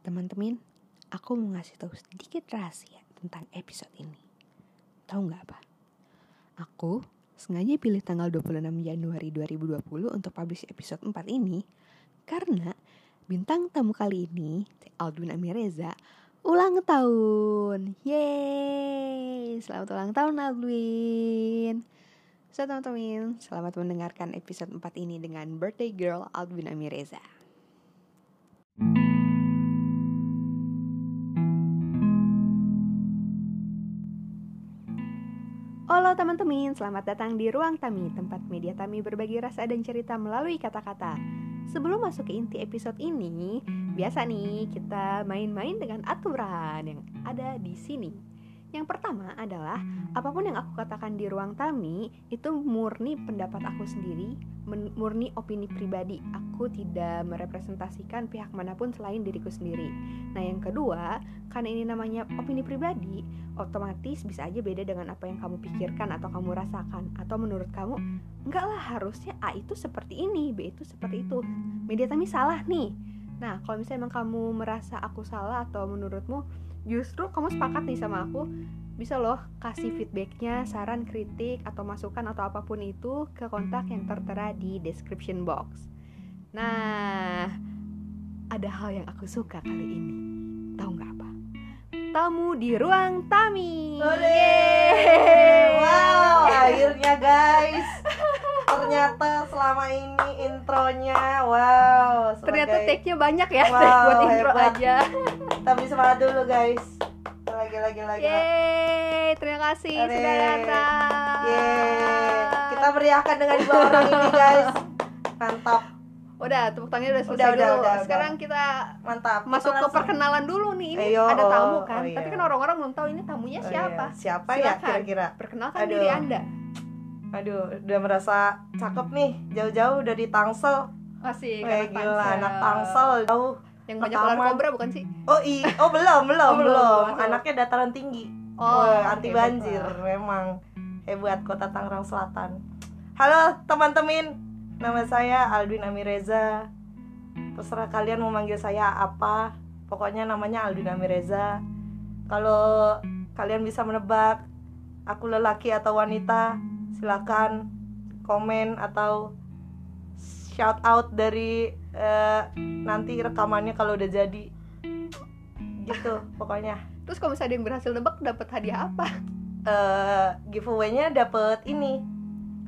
Teman-teman, aku mau ngasih tahu sedikit rahasia tentang episode ini. Tahu nggak apa? Aku sengaja pilih tanggal 26 Januari 2020 untuk publish episode 4 ini karena bintang tamu kali ini, Aldwin Amireza, ulang tahun. Yeay! Selamat ulang tahun Aldwin. So teman-teman, selamat mendengarkan episode 4 ini dengan birthday girl Aldwin Amireza. Halo teman-teman, selamat datang di Ruang Tami, tempat media Tami berbagi rasa dan cerita melalui kata-kata. Sebelum masuk ke inti episode ini, biasa nih kita main-main dengan aturan yang ada di sini. Yang pertama adalah apa pun yang aku katakan di ruang Tami itu murni pendapat aku sendiri, murni opini pribadi. Aku tidak merepresentasikan pihak mana pun selain diriku sendiri. Nah, yang kedua, karena ini namanya opini pribadi, otomatis bisa aja beda dengan apa yang kamu pikirkan atau kamu rasakan atau menurut kamu enggak lah harusnya A itu seperti ini B itu seperti itu media Tami salah nih nah kalau misalnya emang kamu merasa aku salah atau menurutmu justru kamu sepakat nih sama aku bisa loh kasih feedbacknya saran kritik atau masukan atau apa pun itu ke kontak yang tertera di description box nah ada hal yang aku suka kali ini tahu nggak apa tamu di ruang Tami. Yeay. Wow, akhirnya guys. Ternyata selama ini intronya wow. Ternyata sebagai- take-nya banyak ya Wow, buat intro hebat. aja. Tapi semangat dulu guys. Lagi lagi lagi. Yeay, terima kasih Are. sudah datang. Yeay. Kita meriahkan dengan dua orang ini guys. Mantap, Udah, tepuk tangannya udah selesai Udah, udah, dulu. udah, Sekarang kita mantap. Kita masuk ke langsung- perkenalan dulu nih. Ini Ayo, ada tamu oh, kan. oh iya. Tapi kan orang-orang belum tahu ini tamunya Oh, siapa. iya. Siapa ya Silakan. kira-kira? Perkenalkan Aduh. diri Anda. Aduh, udah merasa cakep nih. Jauh-jauh udah di Tangsel. Masih Kayak gila, anak Tangsel jauh. Yang banyak ular kobra bukan sih? Oh i, oh belum, belum, Oh, belum. Anaknya dataran tinggi. Oh, Wah, anti banjir, baiklah. memang hebat kota Tangerang Selatan. Halo teman-teman, nama saya Aldwin Amireza. Terserah kalian mau manggil saya apa, pokoknya namanya Aldwin Amireza. Kalau kalian bisa menebak aku lelaki atau wanita, silakan komen atau shout out dari eh, nanti rekamannya kalau udah jadi. Gitu, pokoknya. Terus kalau misalnya ada yang berhasil nebak dapat hadiah apa? eh giveaway-nya dapet ini.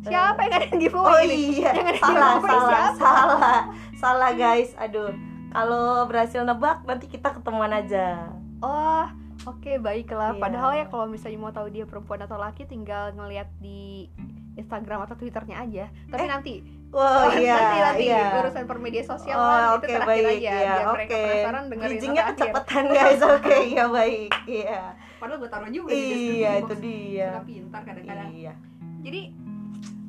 Siapa yang ada yang giveaway Oh ini? iya, Yang ada salah, giveaway salah, siapa? salah, salah guys. Aduh, kalau berhasil nebak nanti kita ketemuan aja. Oh, oke baiklah. Iya. Padahal ya kalau misalnya mau tahu dia perempuan atau laki tinggal ngeliat di Instagram atau Twitternya aja. Tapi Eh, nanti Wow, iya, nanti nanti iya. urusan per media sosial Oh, kan oke itu terakhir baik, aja iya, biar oke. mereka penasaran dengerin Bridgingnya kecepatan guys, oke, iya baik, iya. Padahal gue taruh juga di Iya, description itu dia. Suka pintar kadang-kadang. Iya. Jadi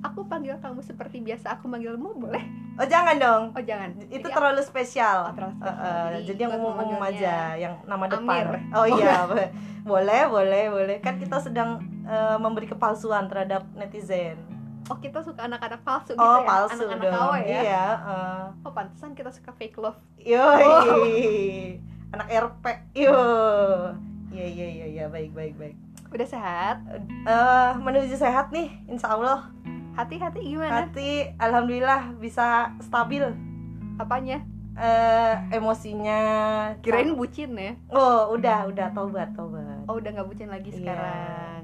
aku panggil kamu seperti biasa aku manggilmu boleh? Oh jangan dong, Oh jangan. itu Jadi terlalu spesial. Oh, terlalu spesial. Eh, eh, Jadi jadi yang umum-umum aja, yang nama depan. Amir. Oh iya, bo- boleh, boleh, boleh. Kan kita sedang eh, memberi kepalsuan terhadap netizen. Oh kita suka anak-anak palsu gitu Oh ya? palsu Anak-anak dong. Ya? Iya. eh. Oh pantesan kita suka fake love. Yoi. Oh. Anak RP. Yo. Iya iya iya iya baik baik baik. Udah sehat? Eh menuju sehat nih, insya Allah. Hati-hati gimana? Hati, alhamdulillah bisa stabil. Apanya? Eh emosinya. Kirain bucin ya? Oh udah udah tobat tobat. Oh udah nggak bucin lagi Iya. sekarang.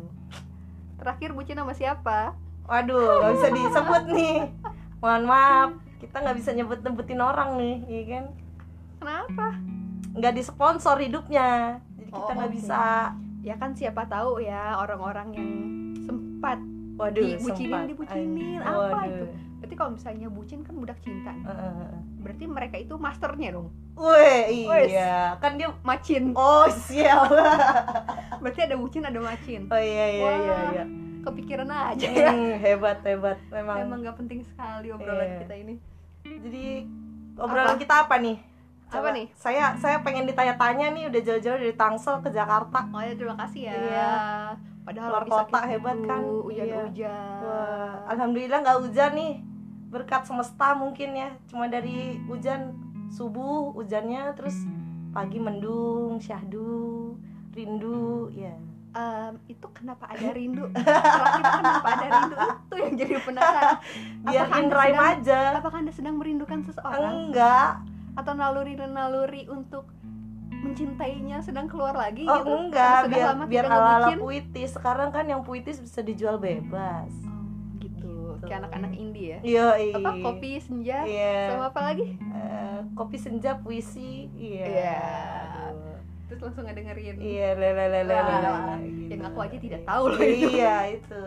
Terakhir bucin sama siapa? Waduh, nggak bisa disebut nih. Mohon maaf, kita nggak bisa nyebut nyebutin orang nih, iya kan? Kenapa? Nggak disponsor hidupnya, jadi kita Oh, nggak oke. bisa. Ya kan siapa tahu ya orang-orang yang sempat Waduh, dibucinin, sempat. dibucinin. Ay, Apa waduh. itu? Berarti kalau misalnya bucin kan budak cinta. nih. Eh. Berarti mereka itu masternya dong. Wes. iya, kan dia. Macin. Oh siap. Berarti ada bucin, ada macin. Oh iya iya Wah, iya. iya. Kepikiran aja ya. Hmm, hebat hebat, memang. Emang gak penting sekali obrolan Iya. kita ini. Jadi obrolan Apa? kita apa nih? Apa nih? Saya saya pengen ditanya-tanya nih udah jauh-jauh dari Tangsel ke Jakarta. Oh ya terima kasih ya. Iya. Padahal Luar kota sakit hebat gitu, kan? Hujan-hujan. Wah, alhamdulillah nggak hujan nih. Berkat semesta mungkin ya. Cuma dari hujan subuh hujannya terus pagi mendung syahdu rindu ya. Em, itu kenapa ada rindu? Setelah kenapa ada rindu? Itu yang jadi penasaran. Biar Apakah in Anda rhyme aja. apakah anda sedang merindukan seseorang? Enggak. Atau naluri-naluri untuk mencintainya sedang keluar lagi oh gitu? enggak. Sudah biar lama biar ala ala puitis. Sekarang kan yang puitis bisa dijual bebas. Kayak anak-anak indie ya. Iya apa kopi senja iya. sama apa lagi? Eh, kopi senja puisi. Iya. Iya. Aduh. terus langsung ngedengerin. Iya lele lele yang aku aja tidak tahu loh itu. iya itu.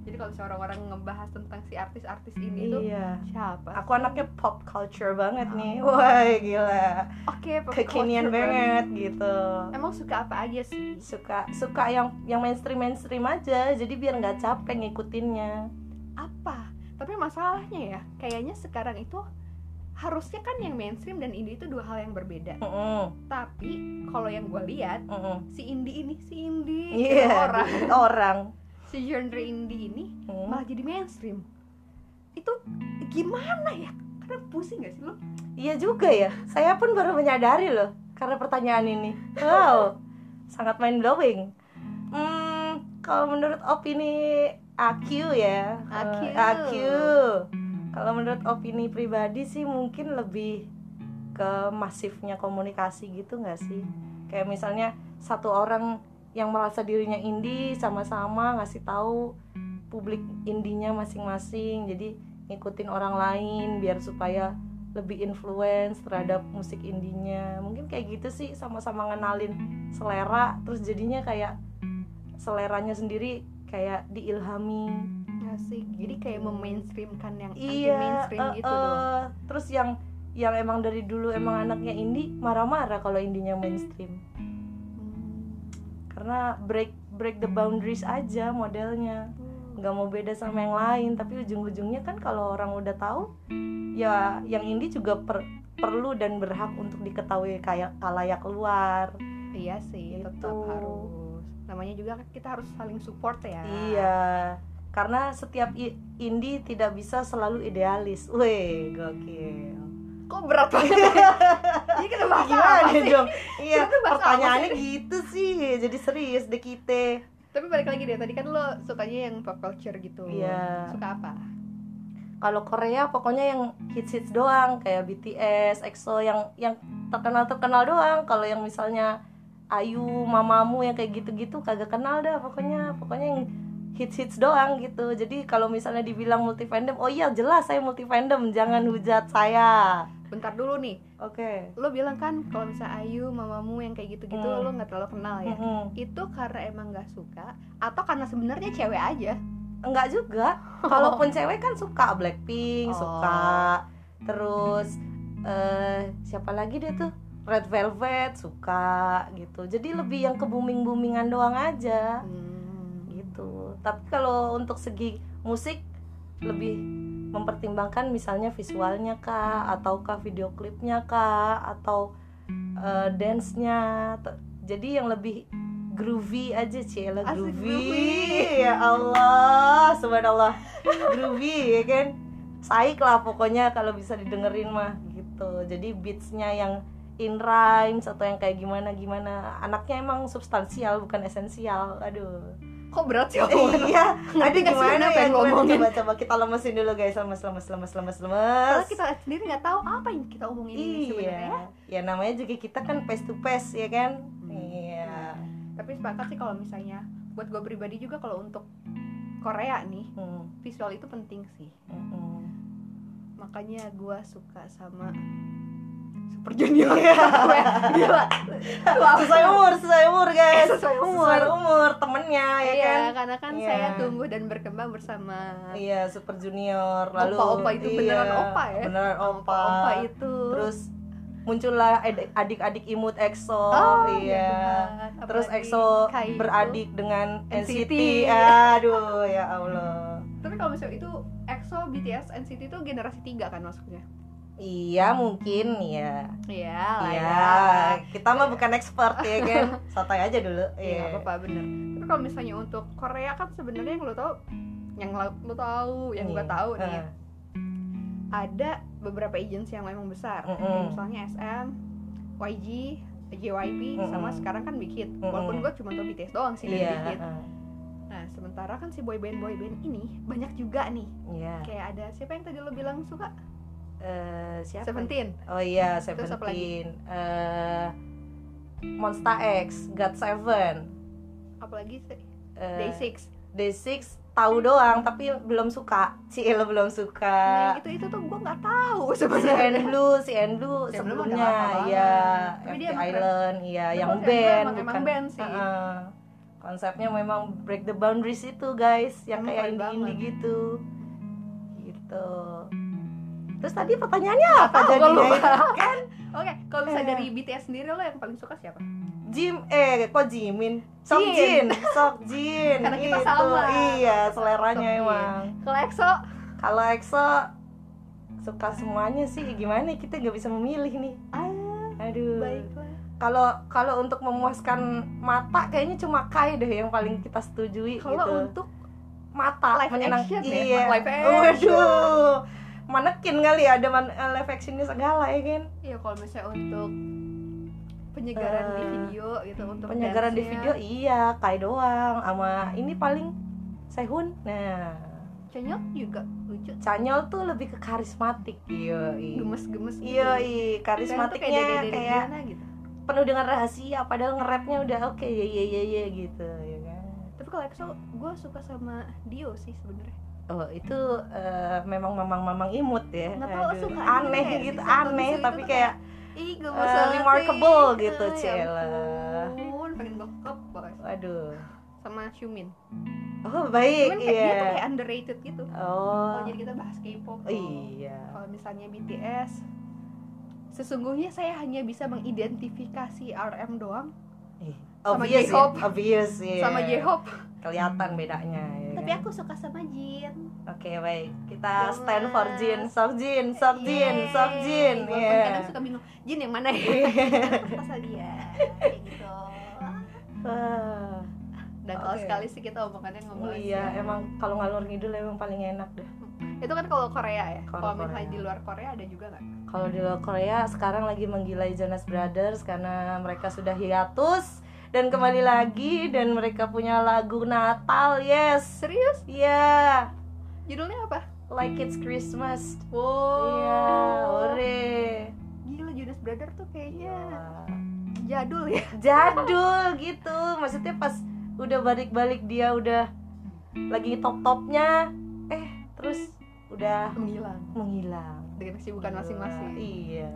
Jadi kalau misalnya orang-orang ngebahas tentang si artis-artis ini tuh iya. siapa aku anaknya pop culture banget nih. Wah gila. Oke pop kekinian culture banget. gitu. Emang suka apa aja sih? Suka suka yang yang mainstream mainstream aja. Jadi biar nggak capek ngikutinnya apa? Tapi masalahnya ya kayaknya sekarang itu harusnya kan yang mainstream dan indie itu dua hal yang berbeda. Mm-mm, tapi kalau yang gue lihat mm-mm. si indie ini si indie iya orang. orang. Si genre indie ini Hmm. malah jadi mainstream. Itu gimana ya? Karena pusing gak sih lo? Iya juga ya. Saya pun baru menyadari loh karena pertanyaan ini. Wow sangat mind blowing hmm kalau menurut opini AQ ya. AQ. eh, AQ kalau menurut opini pribadi sih mungkin lebih ke masifnya komunikasi gitu nggak sih? Kayak misalnya satu orang yang merasa dirinya indie sama-sama ngasih tahu publik indinya masing-masing jadi ngikutin orang lain biar supaya lebih influence terhadap musik indinya mungkin kayak gitu sih sama-sama ngenalin selera terus jadinya kayak seleranya sendiri kayak diilhami. Asik. Jadi kayak memainstreamkan yang iya mainstream eh, gitu dong terus yang yang emang dari dulu emang anaknya indie marah-marah kalau indinya mainstream. Karena break break the boundaries aja modelnya. Nggak mau beda sama yang lain. Tapi ujung-ujungnya kan kalau orang udah tahu ya yang indie juga per- perlu dan berhak untuk diketahui kayak kalayak luar. Iya sih tetap Gitu. harus namanya juga kan kita harus saling support ya iya karena setiap indie tidak bisa selalu idealis weh gokil kok berat banget ya? Ini kita bahas apa gimana sih? dong iya pertanyaannya sih? gitu sih jadi serius deh kita Tapi balik lagi deh, tadi kan lo sukanya yang pop culture gitu Iya. Suka apa? kalau Korea pokoknya yang hits hits doang kayak BTS, EXO yang yang terkenal terkenal doang kalau yang misalnya Ayu, Mamamu yang kayak gitu-gitu kagak kenal dah pokoknya. Pokoknya yang hits hits doang gitu. Jadi kalau misalnya dibilang multi fandom oh iya jelas saya multi fandom jangan hujat saya. Bentar dulu nih, oke. Lo bilang kan kalau misalnya Ayu, mamamu yang kayak gitu-gitu Hmm. lo nggak terlalu kenal ya? Mm-mm. Itu karena emang nggak suka Atau karena sebenarnya cewek aja? Enggak juga. Kalaupun cewek kan suka Blackpink Oh. suka terus eh siapa lagi dia tuh Red Velvet suka gitu. Jadi lebih yang ke booming boomingan doang aja. Hmm. gitu. Tapi kalau untuk segi musik lebih mempertimbangkan misalnya visualnya kah ataukah video klipnya kah atau eh, dance-nya. T- jadi yang lebih groovy aja Ciela Asik, groovy. groovy. ya Allah subhanallah. Groovy ya kan? Saik lah pokoknya kalau bisa didengerin mah gitu. Jadi beatsnya yang in rhymes atau yang kayak gimana gimana. Anaknya emang substansial bukan esensial. Aduh. Kok berat sih omongan iya. Ada gimana ya yang lo Gimana? omongin? coba coba kita lemesin dulu guys. Lemes lemes lemes lemes lemes. Karena kita sendiri nggak tahu apa yang kita omongin ini sebenarnya iya ya namanya juga kita kan face to face ya kan? Hmm. iya. Tapi sepakat sih kalau misalnya Buat gue pribadi juga kalau untuk Korea nih Hmm, Visual itu penting sih. Hmm. Makanya gue suka sama Super Junior Iya. Gila Tua sesuai umur sesuai umur guys Sesuai umur. sesuai umur temennya ya Iya, kan karena kan Iya. saya tumbuh dan berkembang bersama iya super junior lalu Opa-opa itu beneran iya, opa ya? beneran opa, Opa itu terus muncullah adik- adik-adik imut EXO Oh, iya Tuhan. terus Apalagi EXO Kai itu. beradik dengan NCT. NCT aduh ya Allah Tapi kalau misalnya itu EXO, BTS, NCT itu generasi 3 kan masuknya iya mungkin ya Iya lah iya ya. kita mah bukan expert ya kan santai aja dulu Iya nggak apa-apa bener. Tapi kalau misalnya untuk Korea kan sebenarnya yang lo tau Yang lo, tahu, yang gue Iya. tahu nih. Eh, Ada beberapa agensi yang memang besar. Mm-mm. Kayak Misalnya SM YG JYP sama Mm-mm. sekarang kan Big Hit. Mm-mm. walaupun gue cuma tau BTS doang sih dari iya Big Hit. nah sementara kan si boyband boyband ini banyak juga nih. Iya. Kayak ada siapa yang tadi lo bilang suka Eh, siapa Seventeen. Oh iya? Seventeen. Eh, Monster X God Seven. Apalagi sih? Eh, Day Six. Day Six tahu doang tapi belum suka. Si Ella belum nah, suka. Yang itu itu tuh gue nggak tahu sebenarnya. Si Blue Si Blue sebelumnya. ya FT Island iya yang band emang- emang bukan band sih. Heeh. konsepnya memang break the boundaries itu guys yang Emang kayak indie indie gitu. Gitu terus tadi pertanyaannya apa gua jadinya lupa. itu kan? Oke kalau misalnya Eh. dari BTS sendiri lo yang paling suka siapa? Jim eh kok Jimin? Sok Jin. Jin Sok Jin. Karena kita itu sama. iya seleranya Sok emang. Kalau EXO? Kalau EXO suka semuanya sih. Gimana kita nggak bisa memilih nih? Ah aduh. baiklah. Kalau kalau untuk memuaskan mata kayaknya cuma Kai deh yang paling kita setujui kalau gitu. untuk mata live menyenang action ya? iya. Live action. waduh manekin kali ya ada man- live actionnya segala ya kan? Ya kalau misalnya untuk penyegaran di Eh, video gitu untuk penyegaran di video iya Kai doang sama ini paling Sehun. Nah. Conyok juga lucu. Canyol tuh lebih ke karismatik iya gemes-gemes gitu. iya tuh karismatiknya kayak Diana gitu. penuh dengan rahasia padahal nge-rapnya udah oke ya ya ya ya gitu ya kan? Tapi kalau EXO gue suka sama Dio sih sebenarnya Oh itu eh, memang mamang-mamang imut ya. Nggak tahu, Aduh, suka Aneh kayak gitu, aneh tapi tuh kayak ih gue Eh, remarkable gitu, ya ampun pengen bokep boy. Waduh sama Xiumin Oh baik, cuman kayak dia tuh iya kayak underrated gitu. Oh. Kalau jadi kita bahas K-pop tuh. iya. Kalau misalnya BTS sesungguhnya saya hanya bisa mengidentifikasi RM doang. Ih, Sama Obvious ya, J-Hope. obvious ya sama J-Hope Kelihatan bedanya ya tapi kan? aku suka sama Jin. Oke baik, kita Gemes. stand for Jin, Sok Jin, Sok Jin, Yeay. Sok Jin Walaupun Iya. kadang suka bingung Jin yang mana ya? Kayak gitu. Wah, dan kalau Oke. sekali sih kita omongannya ngomong Iya, emang kalau ngalur ngidul emang paling enak deh itu kan kalau Korea ya? Kalau misalnya di luar Korea ada juga nggak? Kalau di luar Korea sekarang lagi menggilai Jonas Brothers karena mereka sudah hiatus dan kembali lagi dan mereka punya lagu Natal, yes. serius Iya, judulnya apa like it's Christmas. wow Iya, ore. gila Jonas Brother tuh kayaknya Wah. jadul ya Jadul gitu. Maksudnya pas udah balik-balik dia udah lagi top-topnya eh terus udah menghilang menghilang. dengan kesibukan masing-masing Iya.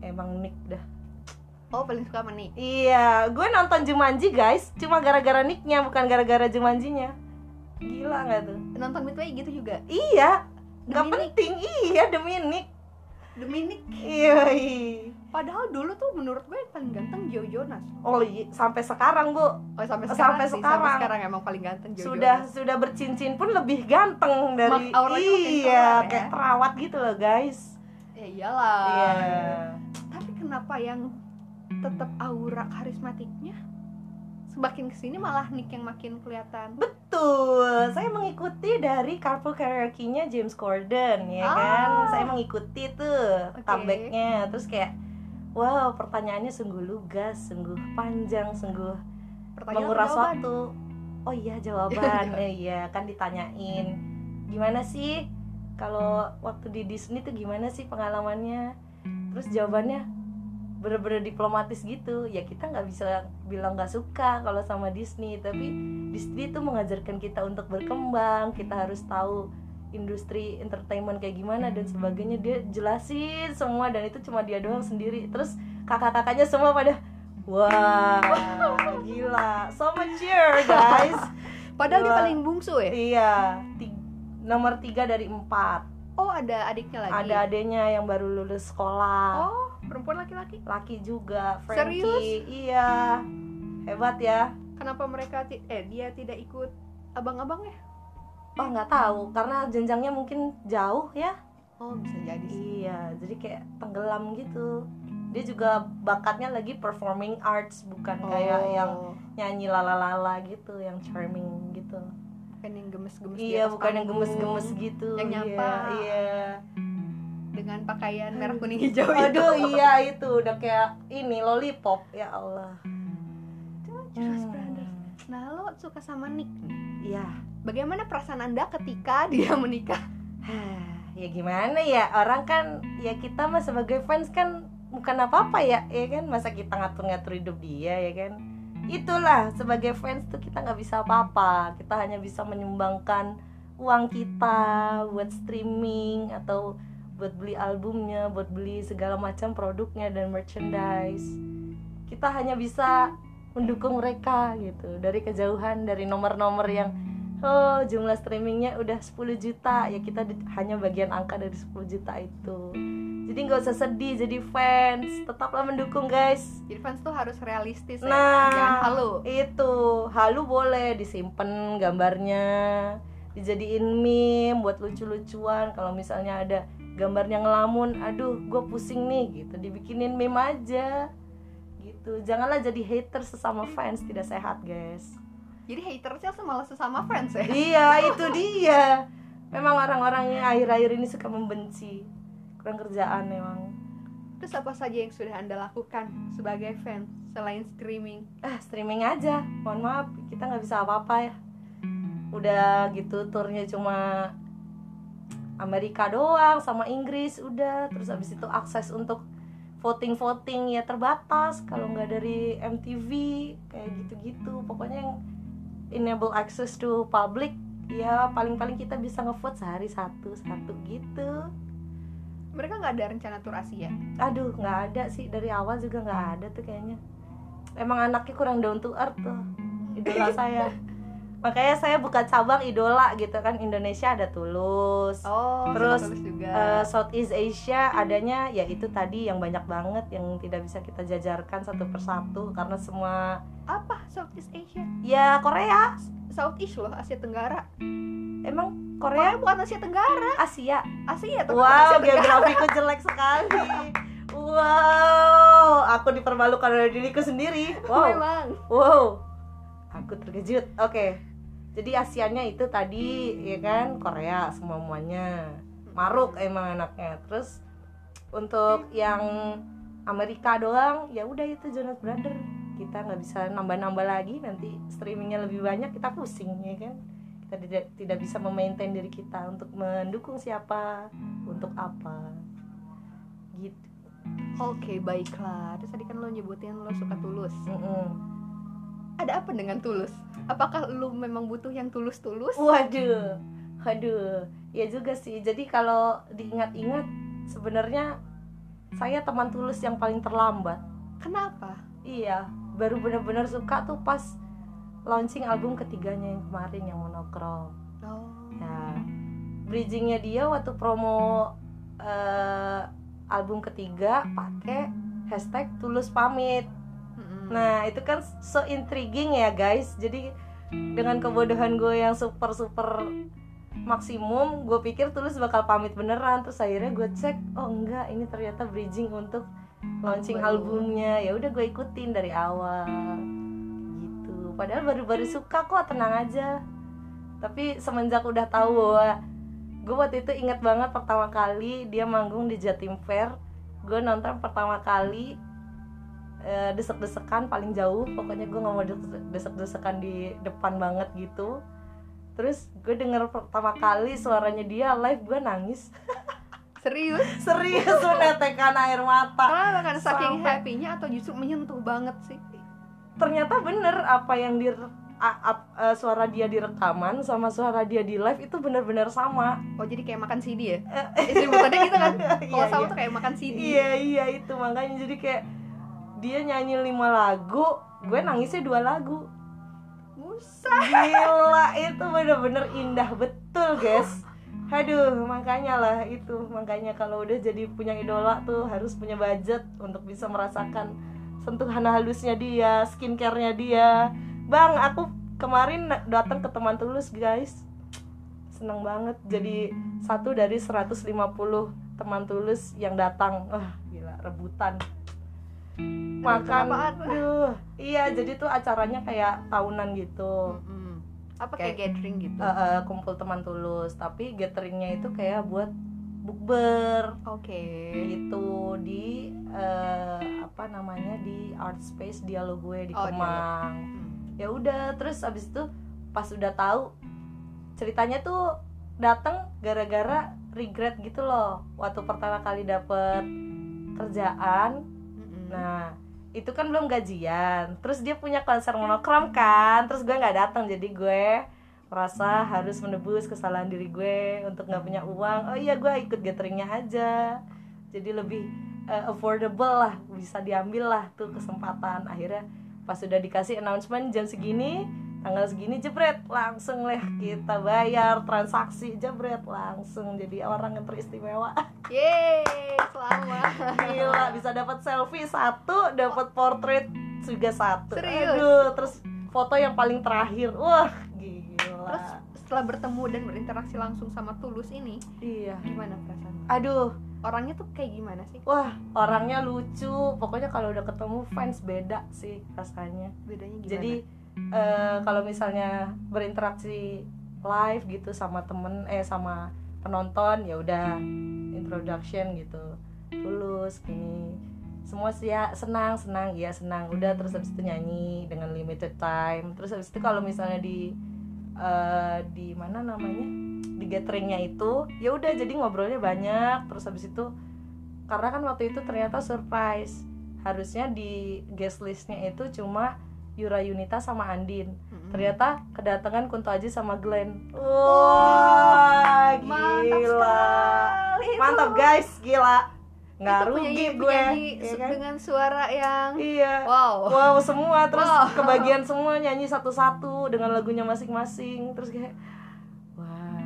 Emang Nick dah. Oh paling suka nih Iya, gue nonton Jumanji guys, cuma gara-gara nicknya bukan gara-gara Jumanjinya. Gila nggak tuh? nonton Midway gitu juga Iya, nggak penting. Iya demi Nick. demi Nick Iya. padahal dulu tuh menurut gue paling ganteng Joe Jonas Oh iya, sampai sekarang bu, oh sampai sekarang sampai sih, sekarang. sampai sekarang emang paling ganteng Joe sudah Jonas sudah bercincin pun lebih ganteng dari makin iya ya. kayak terawat gitu loh guys. ya iyalah Iya. tapi kenapa yang tetap aura karismatiknya semakin ke sini malah Nick yang makin kelihatan Betul, saya mengikuti dari Carpool Karaoke-nya James Corden ya Ah. kan. Saya mengikuti tuh Oke. comeback-nya. Terus kayak wow, pertanyaannya sungguh lugas, sungguh panjang, sungguh pertanyaan menguras waktu. Oh iya jawaban, Eh, iya kan ditanyain. Gimana sih kalau waktu di Disney tuh gimana sih pengalamannya? Terus jawabannya bener-bener diplomatis gitu. Ya kita nggak bisa bilang nggak suka kalau sama Disney, tapi Disney itu mengajarkan kita untuk berkembang. Kita harus tahu industri entertainment kayak gimana dan sebagainya dia jelasin semua dan itu cuma dia doang sendiri terus kakak-kakaknya semua pada wah gila so mature guys padahal dia Gila. paling bungsu ya iya nomor tiga dari empat oh ada adiknya lagi ada adanya yang baru lulus sekolah oh perempuan laki-laki? Laki juga Serius? Frankie iya. Hebat ya. Kenapa mereka eh dia tidak ikut abang-abangnya oh nggak tahu. Karena jenjangnya mungkin jauh ya. Oh bisa jadi sih. Iya jadi kayak tenggelam gitu. Dia juga bakatnya lagi performing arts bukan kayak yang Oh, nyanyi lalalala gitu yang charming gitu. Bukan yang gemes-gemes iya bukan yang gemes-gemes gitu. Yang iya, nyapa. iya dengan pakaian merah kuning hijau aduh itu. iya itu udah kayak ini lollipop ya Allah. Jonas Hmm. Brothers nah lo suka sama Nick? Nih iya. Bagaimana perasaan anda ketika dia menikah? Ya gimana ya? Orang kan ya kita mah sebagai fans kan bukan apa-apa ya ya kan? Masa kita ngatur-ngatur hidup dia ya kan? Itulah sebagai fans tuh kita nggak bisa apa-apa. Kita hanya bisa menyumbangkan uang kita buat streaming atau buat beli albumnya buat beli segala macam produknya dan merchandise. Kita hanya bisa mendukung mereka gitu. Dari kejauhan dari nomor-nomor yang oh jumlah streamingnya udah 10 juta. Ya kita di- hanya bagian angka dari 10 juta itu. Jadi nggak usah sedih jadi fans. Tetaplah mendukung guys. Jadi fans tuh harus realistis ya. Nah. jangan halu. itu. Halu boleh disimpan gambarnya dijadiin meme buat lucu-lucuan. Kalau misalnya ada gambarnya ngelamun aduh gue pusing nih gitu. Dibikinin meme aja gitu. Janganlah jadi hater sesama fans tidak sehat guys. Jadi hatersnya malah sesama fans ya? Iya itu dia. Memang orang-orang yang akhir-akhir ini suka membenci. Kurang kerjaan memang. Terus apa saja yang sudah anda lakukan sebagai fans selain streaming? Ah streaming aja. Mohon maaf kita nggak bisa apa-apa ya. Udah gitu turnya cuma Amerika doang sama Inggris udah. Terus abis itu akses untuk voting voting ya terbatas. Kalau nggak dari MTV kayak gitu-gitu. Pokoknya yang enable access to public ya paling-paling kita bisa ngevote sehari satu satu gitu. Mereka nggak ada rencana tur Asia? Aduh nggak ada sih. Dari awal juga nggak ada tuh kayaknya. Emang anaknya kurang down to earth tuh idola saya makanya saya buka cabang idola gitu kan Indonesia ada Tulus. Oh Terus, Tulus juga. Eh, Southeast Asia adanya ya itu tadi yang banyak banget yang tidak bisa kita jajarkan satu persatu karena semua apa Southeast Asia? Ya Korea. Southeast loh Asia Tenggara. Emang Korea? Korea bukan Asia Tenggara. Asia. Asia tapi wow Asia Tenggara. geografiku jelek sekali. Wow aku dipermalukan oleh diriku sendiri. Wow. Memang. Wow, aku terkejut. Oke, jadi Asianya itu tadi ya kan Korea semua muanya. Maruk emang anaknya. Terus untuk yang Amerika doang, ya udah itu Jonas Brother. Kita nggak bisa nambah-nambah lagi nanti streamingnya lebih banyak kita pusing ya kan. Kita tidak tidak bisa memaintain diri kita untuk mendukung siapa, untuk apa. Gitu. Oke baiklah Terus tadi kan lo nyebutin lo suka tulus Mm-mm. Ada apa dengan tulus? Apakah lo memang butuh yang tulus-tulus? Waduh, waduh, ya juga sih. Jadi kalau diingat-ingat, sebenarnya saya teman tulus yang paling terlambat. Kenapa? Iya, baru benar-benar suka tuh pas launching album ketiganya yang kemarin yang monokrom. Oh Nah, bridgingnya dia waktu promo eh, album ketiga pakai hashtag tulus pamit. Mm-mm. Nah itu kan so intriguing ya guys. Jadi dengan kebodohan gue yang super super maksimum Gue pikir Tulus bakal pamit beneran. Terus akhirnya gue cek Oh enggak ini ternyata bridging untuk launching baru. albumnya. Ya udah gue ikutin dari awal. Gitu. Padahal baru-baru suka kok tenang aja. Tapi semenjak udah tahu bahwa gue waktu itu inget banget pertama kali dia manggung di Jatim Fair gue nonton pertama kali eh, desek-desekan paling jauh pokoknya gue nggak mau des- desek-desekan di depan banget gitu terus gue denger pertama kali suaranya dia live gue nangis Serius? serius menetekan air mata Karena karena saking Sampai- happy-nya atau justru menyentuh banget sih? ternyata bener apa yang di a- ap- eh, suara dia di rekaman sama suara dia di live itu bener-bener sama Oh jadi kayak makan CD ya? Istri tadi gitu kan? Kalau Iya, sama iya. tuh kayak makan CD iya iya itu makanya jadi kayak dia nyanyi lima lagu gue nangisnya dua lagu. Musa gila itu bener-bener indah betul guys. Aduh makanya lah itu. Makanya kalau udah jadi punya idola tuh harus punya budget untuk bisa merasakan sentuhan halusnya dia skincare-nya dia. Bang aku kemarin datang ke teman tulus guys. Seneng banget. Jadi satu dari 150 teman tulus yang datang. Wah gila rebutan makan. aduh iya jadi tuh acaranya kayak tahunan gitu. Mm-mm. Apa kayak Kayak- gathering gitu? Eh, eh, kumpul teman tulus. Tapi gatheringnya itu kayak buat bukber. Oke. gitu. Di eh, apa namanya di art space dialog gue di Oh, Kemang. Hmm. ya udah terus abis itu pas udah tahu ceritanya tuh datang gara-gara regret gitu loh. Waktu pertama kali dapet kerjaan Mm-mm. nah itu kan belum gajian. Terus dia punya konser monokrom kan. Terus gue nggak datang jadi gue merasa harus menebus kesalahan diri gue untuk nggak punya uang. Oh iya gue ikut gatheringnya aja. Jadi lebih eh, affordable lah bisa diambil lah tuh kesempatan. Akhirnya pas sudah dikasih announcement jam segini tanggal segini jebret langsung lah kita bayar transaksi jebret langsung jadi orang yang teristimewa Yeay, selamat. Gila, bisa dapat selfie satu, dapat portrait juga satu. Serius? Aduh, terus foto yang paling terakhir. Wah, gila. Terus setelah bertemu dan berinteraksi langsung sama Tulus ini, iya. gimana perasaan? Aduh, Orangnya tuh kayak gimana sih? wah, orangnya lucu. Pokoknya kalau udah ketemu fans beda sih rasanya. Bedanya gimana? Jadi eh, kalau misalnya berinteraksi live gitu sama temen eh sama penonton ya udah introduction gitu. Tulus gini semua sih ya senang senang iya senang. Udah terus habis itu nyanyi dengan limited time. Terus habis itu kalau misalnya di eh, di mana namanya? Di gatheringnya itu ya udah jadi ngobrolnya banyak. Terus habis itu karena kan waktu itu ternyata surprise. Harusnya di guest listnya itu cuma Yura Yunita sama Andin. Mm-mm. ternyata kedatangan Kunto Aji sama Glenn. Wah Mantap gila. mantap guys. Gila. Nggak Itu rugi penyanyi- gue. penyanyi ya kan? dengan suara yang iya. Wow. wow semua. Terus Wow. kebagian semua nyanyi satu-satu dengan lagunya masing-masing. Terus kayak wah.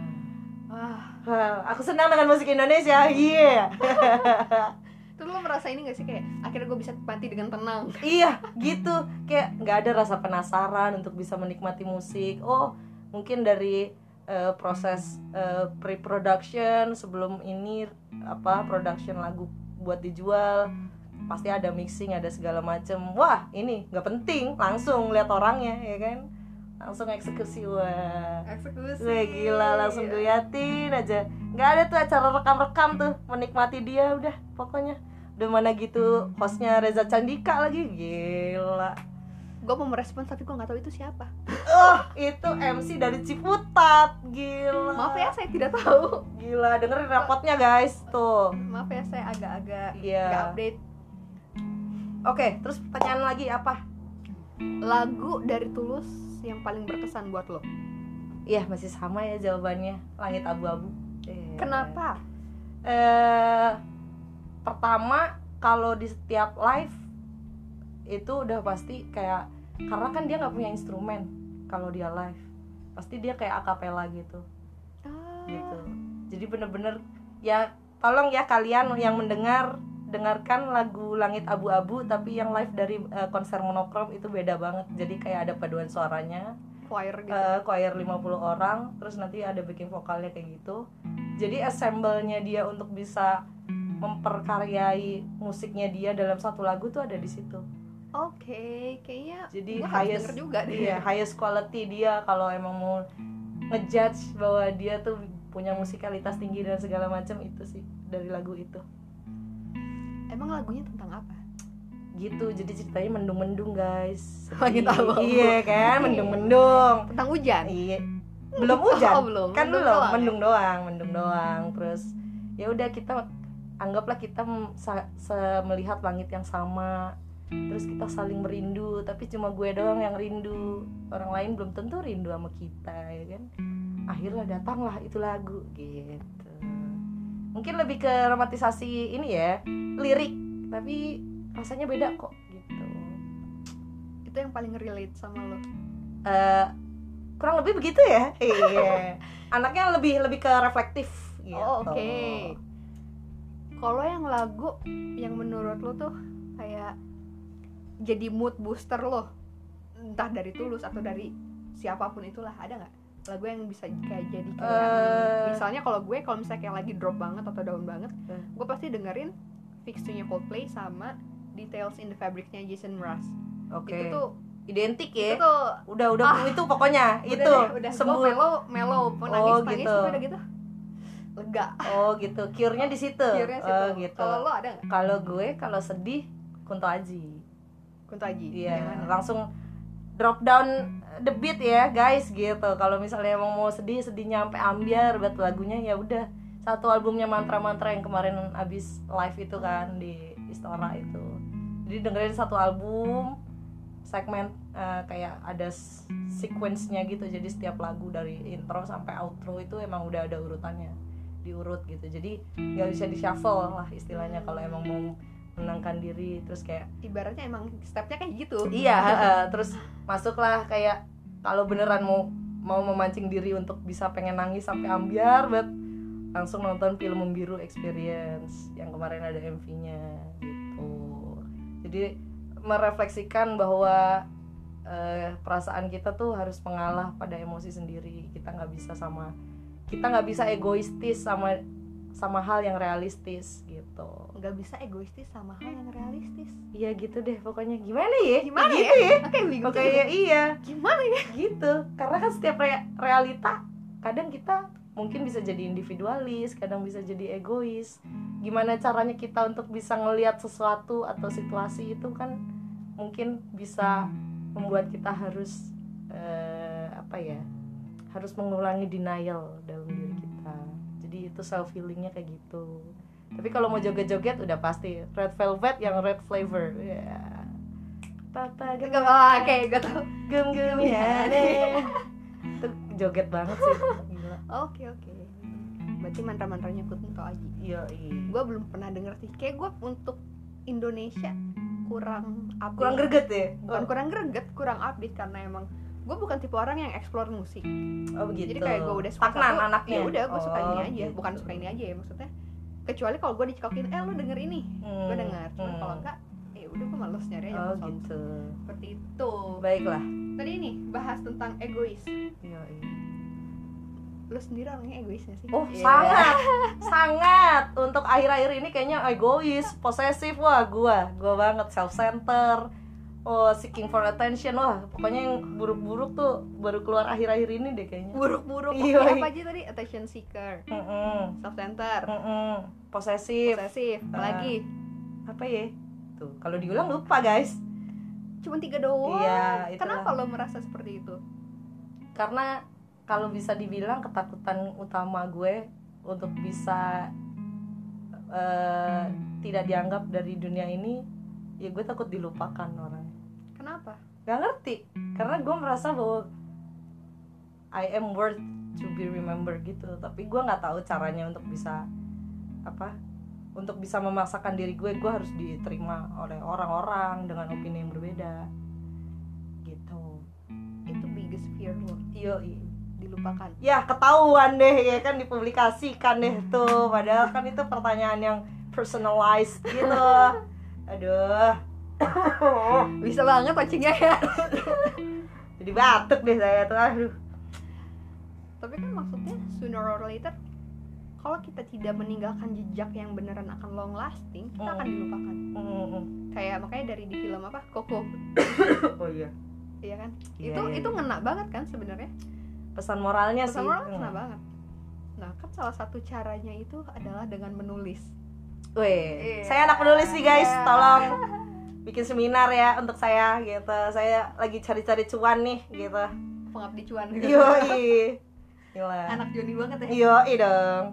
Wah, Wah, aku senang dengan musik Indonesia. Iya itu lo merasa ini gak sih? Kayak akhirnya gue bisa mati dengan tenang. iya gitu. Kayak nggak ada rasa penasaran untuk bisa menikmati musik. Oh mungkin dari eh, proses eh, pre-production sebelum ini apa production lagu buat dijual pasti ada mixing ada segala macem. Wah ini nggak penting. Langsung lihat orangnya ya kan? Langsung eksekusi. Wah. Eksekusi. Wah gila langsung diliatin aja. Nggak ada tuh acara rekam-rekam tuh menikmati dia udah pokoknya mana gitu hostnya Reza Candika lagi gila Gue mau merespons tapi gue nggak tahu itu siapa. oh itu MC dari Ciputat gila Maaf ya, saya tidak tahu. gila dengerin rapotnya guys tuh Maaf ya, saya agak-agak Iya. nggak update. oke terus pertanyaan lagi apa Lagu dari Tulus yang paling berkesan buat lo. iya masih sama ya jawabannya langit abu-abu Eh. Kenapa? eh pertama kalau di setiap live itu udah pasti kayak karena kan dia nggak punya instrumen kalau dia live. Pasti dia kayak akapela gitu. Ah, gitu. Jadi bener-bener ya tolong ya kalian yang mendengar dengarkan lagu langit abu-abu tapi yang live dari eh, konser monokrom itu beda banget. Jadi kayak ada paduan suaranya choir gitu. eh, choir 50 orang terus nanti ada backing vokalnya kayak gitu. Jadi assemble-nya dia untuk bisa memperkaryai musiknya dia dalam satu lagu tuh ada di situ Oke, kayaknya jadi gua harus highest denger juga deh. iya highest quality dia kalau emang mau ngejudge bahwa dia tuh punya musikalitas tinggi dan segala macam itu sih dari lagu itu Emang lagunya tentang apa? gitu jadi ceritanya mendung-mendung guys Langit Sedih. abu-abu. iya kan mendung-mendung Tentang hujan. iya belum hujan Oh, belum. kan Mendung belum doang ya? mendung doang mendung doang terus ya udah kita anggaplah kita melihat langit yang sama terus kita saling merindu tapi cuma gue doang yang rindu. Orang lain belum tentu rindu sama kita ya kan? Akhirnya datanglah itu lagu gitu. Mungkin lebih ke romantisasi ini ya lirik tapi rasanya beda kok gitu. Itu yang paling relate sama lo. Eh, kurang lebih begitu ya? Iya. Anaknya lebih lebih ke reflektif gitu. Oh, oke. Kalau yang lagu yang menurut lo tuh kayak jadi mood booster lo, entah dari Tulus atau dari siapa pun itulah, ada nggak? Lagu yang bisa kayak jadi kayak Eh. misalnya kalau gue kalau misalnya kayak lagi drop banget atau down banget, Eh. gue pasti dengerin Fix to Coldplay sama Details in the Fabric-nya Jason Mraz. oke Itu tuh identik itu ya tuh udah udah Ah. itu pokoknya udah itu deh, udah sembuh gue melo melo penangis Oh, nangis gitu. udah gitu lega. Oh gitu. Cure-nya di situ? Cure-nya situ. oh gitu. Kalau lo ada nggak? Kalau gue kalau sedih Kunto Aji. Kunto Aji. Iya Gimana? langsung drop down the beat ya guys gitu. Kalau misalnya emang mau sedih sedihnya sampai ambiar buat lagunya ya udah. Satu albumnya mantra-mantra yang kemarin abis live itu kan di Istora itu. Jadi dengerin satu album segmen eh, kayak ada sequence-nya gitu. Jadi setiap lagu dari intro sampai outro itu emang udah ada urutannya diurut gitu. Jadi nggak bisa di shuffle lah istilahnya kalau emang mau menenangkan diri. Terus kayak ibaratnya emang stepnya kayak gitu. Iya heeh. terus masuklah kayak kalau beneran mau mau memancing diri untuk bisa pengen nangis sampai ambiar banget langsung nonton film Membiru Experience yang kemarin ada MV-nya gitu. Jadi merefleksikan bahwa eh, perasaan kita tuh harus mengalah pada emosi sendiri. Kita nggak bisa sama kita nggak bisa egoistis sama sama hal yang realistis gitu. Nggak bisa egoistis sama hal yang realistis. Iya gitu deh pokoknya. Gimana ya? Gimana gitu ya? oke bingung Oke ya iya. Gimana ya? Gitu. Karena kan setiap rea- realita kadang kita mungkin bisa jadi individualis kadang bisa jadi egois. Gimana caranya kita untuk bisa ngelihat sesuatu atau situasi itu kan mungkin bisa membuat kita harus eh, apa ya harus mengulangi denial dalam diri kita. Jadi itu self healingnya kayak gitu. Tapi kalau mau joget-joget udah pasti. Red velvet yang red flavor. Ya. Papa Gak apa oke gue tau gem gem ya deh. Itu joget banget sih. Gila. Oke oke. Berarti mantra-mantranya Kunto Aji. Iya gue belum pernah denger sih. Kayak gue untuk Indonesia kurang update. kurang greget ya? Bukan kurang greget kurang update. Karena emang gue bukan tipe orang yang explore musik. Oh begitu. jadi kayak gue udah suka stagnan satu, anaknya? ya udah gue suka Oh, ini aja. gitu. bukan suka ini aja ya maksudnya. Kecuali kalau gue dicekokin eh lu denger ini. Hmm, gue denger. Cuman hmm. kalau enggak ya udah gue males nyari aja oh gitu. seperti itu. Baiklah. Tadi ini bahas tentang egois. Iya iya. Lu sendiri orangnya egois gak sih? Oh Iya. sangat. Sangat. Untuk akhir-akhir ini kayaknya egois, posesif. Wah gua, gua banget. Self center, oh seeking for attention wah pokoknya yang buruk-buruk tuh baru keluar akhir-akhir ini deh kayaknya. buruk-buruk. Iya, Oke, iya. apa aja tadi? Attention seeker. Mm-mm, self center mm-mm, posesif, posesif Ah. apalagi? Apa ya? Tuh kalau diulang lupa guys, cuma tiga doang. Iya, itulah. kenapa lo merasa seperti itu? Karena kalau bisa dibilang ketakutan utama gue untuk bisa eh, tidak dianggap dari dunia ini ya gue takut dilupakan orang kenapa? Gak ngerti. Karena gue merasa bahwa I am worth to be remembered gitu. Tapi gue nggak tahu caranya untuk bisa apa untuk bisa memaksakan diri gue gue harus diterima oleh orang-orang dengan opini yang berbeda. Gitu. Itu biggest fear lo. Iyo dilupakan. Ya ketahuan deh ya kan dipublikasikan deh tuh. Padahal kan itu pertanyaan yang personalized gitu. Aduh bisa banget pancingnya ya. Jadi batuk deh saya tuh aduh. Tapi kan maksudnya sooner or later kalau kita tidak meninggalkan jejak yang beneran akan long lasting kita Hmm. akan dilupakan. Mm-mm. kayak makanya dari di film apa? Coco. Oh iya. Iya kan? Iya, itu iya, itu iya. ngena banget kan sebenarnya? Pesan moralnya sih pesan moral Hmm. ngena banget. Nah kan salah satu caranya itu adalah dengan menulis. Weh, Iya. saya anak penulis nih guys, Iya. tolong bikin seminar ya untuk saya gitu. Saya lagi cari-cari cuan nih gitu. pengabdi cuan Yoi. Gila. anak Joni banget ya Yoi dong.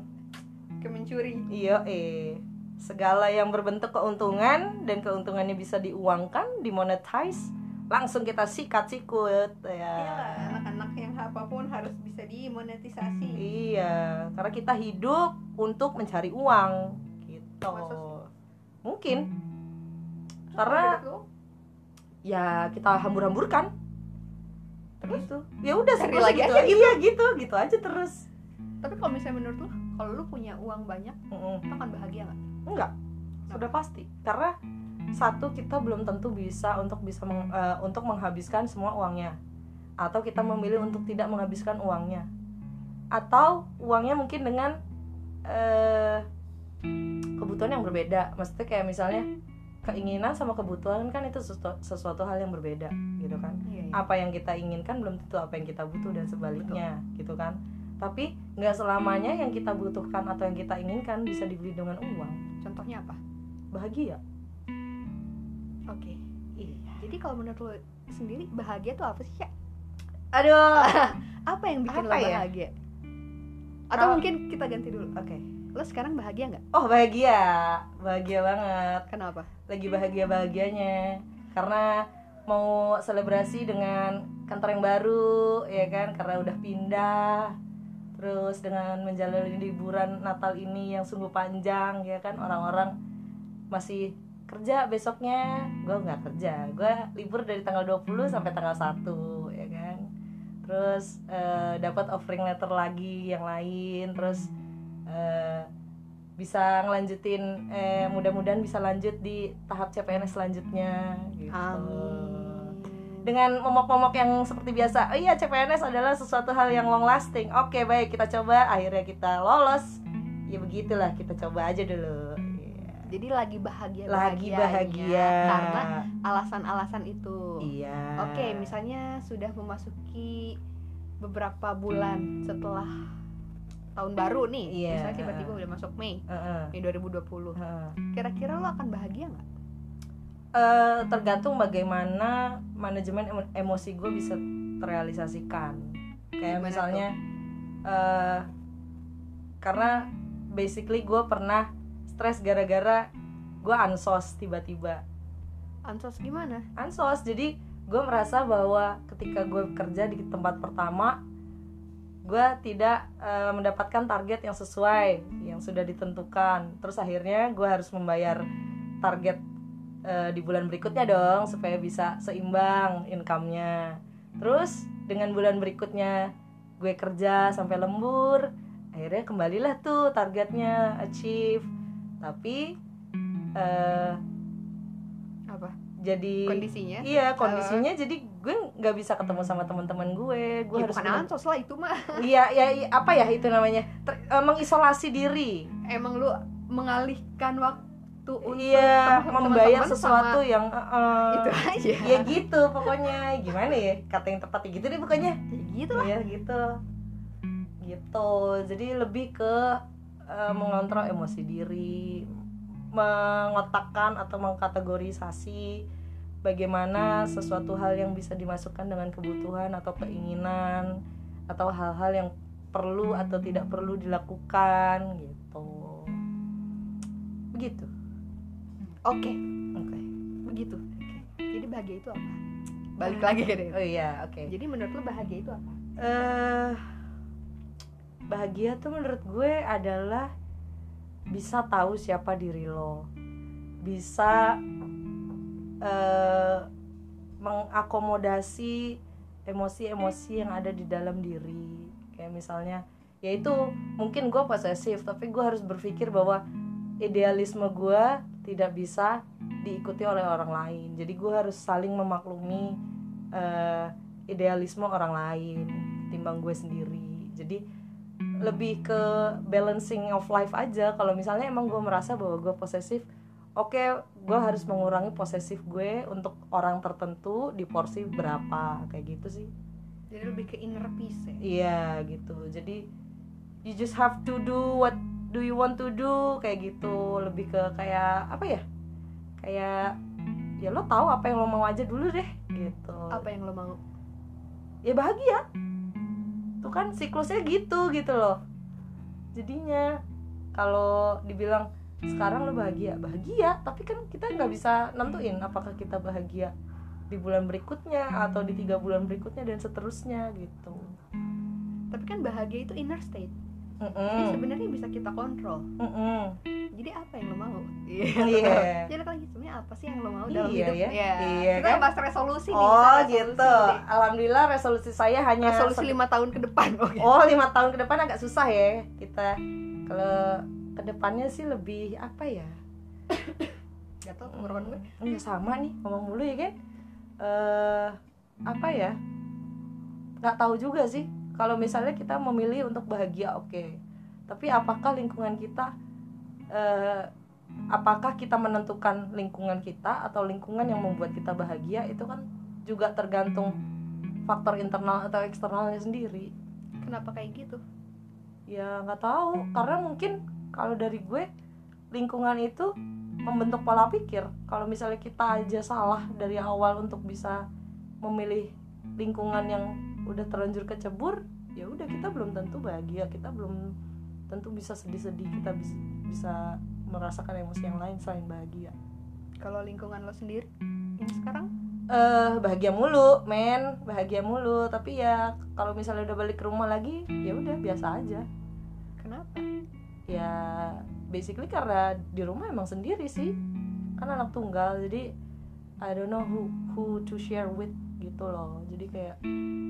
ke mencuri Yoi. Segala yang berbentuk keuntungan dan keuntungannya bisa diuangkan, dimonetize, langsung kita sikat sikut ya. Iyalah, anak-anak yang apa pun harus bisa dimonetisasi Iya, karena kita hidup untuk mencari uang gitu. Masa sih? Mungkin Karena- lu, ya kita hambur-hamburkan. Terus tuh. Ya udah Cari lagi gitu aja Iya gitu, gitu aja terus. tapi kalau misalnya menurut lu kalau lu punya uang banyak Mm-mm. lu akan bahagia nggak Enggak. Sudah pasti. Karena satu kita belum tentu bisa untuk bisa meng- eh, untuk menghabiskan semua uangnya. Atau kita memilih untuk tidak menghabiskan uangnya. Atau uangnya mungkin dengan eh kebutuhan yang berbeda. Maksudnya kayak misalnya keinginan sama kebutuhan kan itu sesuatu, sesuatu hal yang berbeda gitu kan. iya, apa yang kita inginkan belum tentu apa yang kita butuh dan sebaliknya gitu kan. Tapi nggak selamanya yang kita butuhkan atau yang kita inginkan bisa dibeli dengan uang. Contohnya apa? Bahagia. Oke iya. Jadi kalau menurut lo sendiri bahagia tuh apa sih ya aduh. Apa yang bikin Apa lo ya? bahagia? Atau Kalau- mungkin kita ganti dulu? Oke lo sekarang bahagia nggak? Oh bahagia. Bahagia banget. Kenapa? Lagi bahagia bahagianya. Karena mau selebrasi dengan kantor yang baru ya kan? Karena udah pindah. Terus dengan menjalani liburan Natal ini yang sungguh panjang ya kan? Orang-orang masih kerja besoknya. Gue nggak kerja. Gue libur dari tanggal 20 sampai tanggal 1 ya kan? Terus eh, dapat offering letter lagi yang lain. Terus eh, bisa ngelanjutin eh mudah-mudahan bisa lanjut di tahap CPNS selanjutnya gitu. amin Dengan momok-momok yang seperti biasa. Oh iya, CPNS adalah sesuatu hal yang long lasting. Oke, baik, kita coba akhirnya kita lolos. Ya begitulah, kita coba aja dulu. Iya. jadi lagi bahagia Lagi bahagia. karena alasan-alasan itu Iya. Oke, misalnya sudah memasuki beberapa bulan setelah tahun baru nih, Iya, misalnya tiba-tiba udah masuk Mei, Heeh, Mei 2020. heeh. Kira-kira lo akan bahagia nggak? Eh, tergantung bagaimana manajemen emo- emosi gue bisa terrealisasikan kayak Gimana misalnya eh karena basically gue pernah stres gara-gara gue ansos tiba-tiba Ansos gimana? ansos jadi gue merasa bahwa ketika gue kerja di tempat pertama gue tidak eh, mendapatkan target yang sesuai yang sudah ditentukan terus akhirnya gue harus membayar target eh, di bulan berikutnya dong supaya bisa seimbang income-nya terus dengan bulan berikutnya gue kerja sampai lembur akhirnya kembalilah tuh targetnya achieve tapi Apa? Jadi Kondisinya? iya kondisinya jadi gue nggak bisa ketemu sama teman-teman gue. Gue Ya, harus bukan ansos lah itu mah. iya ya iya, apa ya itu namanya? Ter- eh, mengisolasi diri. Emang lu mengalihkan waktu untuk iya membayar sesuatu yang eh, itu aja. ya gitu pokoknya. Gimana ya kata yang tepat ya gitu deh pokoknya. Ya gitu lah. iya gitu. Gitu. Jadi lebih ke eh, mengontrol emosi diri mengotakkan atau mengkategorisasi bagaimana sesuatu hal yang bisa dimasukkan dengan kebutuhan atau keinginan atau hal-hal yang perlu atau tidak perlu dilakukan gitu begitu Oke, oke begitu. Jadi bahagia itu apa? Balik lagi ke deh. oh iya oke Jadi menurut lu bahagia itu apa? eh bahagia tuh menurut gue adalah bisa tahu siapa diri lo. Bisa eh mengakomodasi emosi-emosi yang ada di dalam diri. Kayak misalnya yaitu mungkin gue posesif tapi gue harus berpikir bahwa idealisme gue tidak bisa diikuti oleh orang lain. Jadi gue harus saling memaklumi eh, idealisme orang lain timbang gue sendiri. Jadi lebih ke balancing of life aja. Kalau misalnya emang gue merasa bahwa gue posesif oke gue harus mengurangi posesif gue untuk orang tertentu di porsi berapa kayak gitu sih. Jadi lebih ke inner peace ya. iya gitu. Jadi you just have to do what do you want to do kayak gitu. Lebih ke kayak apa ya? Kayak ya lo tahu apa yang lo mau aja dulu deh gitu. Apa yang lo mau? ya bahagia tuh kan siklusnya gitu gitu loh. Jadinya kalau dibilang sekarang lo bahagia. Bahagia tapi kan kita nggak bisa nentuin apakah kita bahagia di bulan berikutnya atau di tiga bulan berikutnya dan seterusnya gitu. Tapi kan bahagia itu inner state. Jadi Mm-mm. sebenarnya bisa kita kontrol. Mm-mm. Jadi apa yang lo mau? Iya. Jadi lagi sebenarnya apa sih yang lo mau dalam Iya hidup? ya. Ya. Iya kita kan? bahas resolusi nih. oh resolusi gitu alhamdulillah resolusi saya hanya Resolusi lima tahun ke depan. Oke. oh lima tahun ke depan agak susah ya kita kalau ke depannya sih lebih apa ya Gak tau tenggorokan gue. Iya sama nih ngomong mulu ya kan eh apa ya nggak tahu juga sih kalau misalnya kita memilih untuk bahagia oke. Tapi apakah lingkungan kita eh apakah kita menentukan lingkungan kita atau lingkungan yang membuat kita bahagia itu kan juga tergantung faktor internal atau eksternalnya sendiri. Kenapa kayak gitu? ya nggak tahu. Karena mungkin kalau dari gue lingkungan itu membentuk pola pikir. Kalau misalnya kita aja salah dari awal untuk bisa memilih lingkungan yang udah terlanjur kecebur ya udah kita belum tentu bahagia kita belum tentu bisa sedih-sedih kita bisa bisa merasakan emosi yang lain selain bahagia. Kalau lingkungan lo sendiri yang sekarang? Eh bahagia mulu men bahagia mulu. Tapi ya kalau misalnya udah balik ke rumah lagi ya udah biasa aja. Kenapa? Ya basically karena di rumah emang sendiri sih. Kan anak tunggal jadi I don't know who who to share with gitu loh. Jadi kayak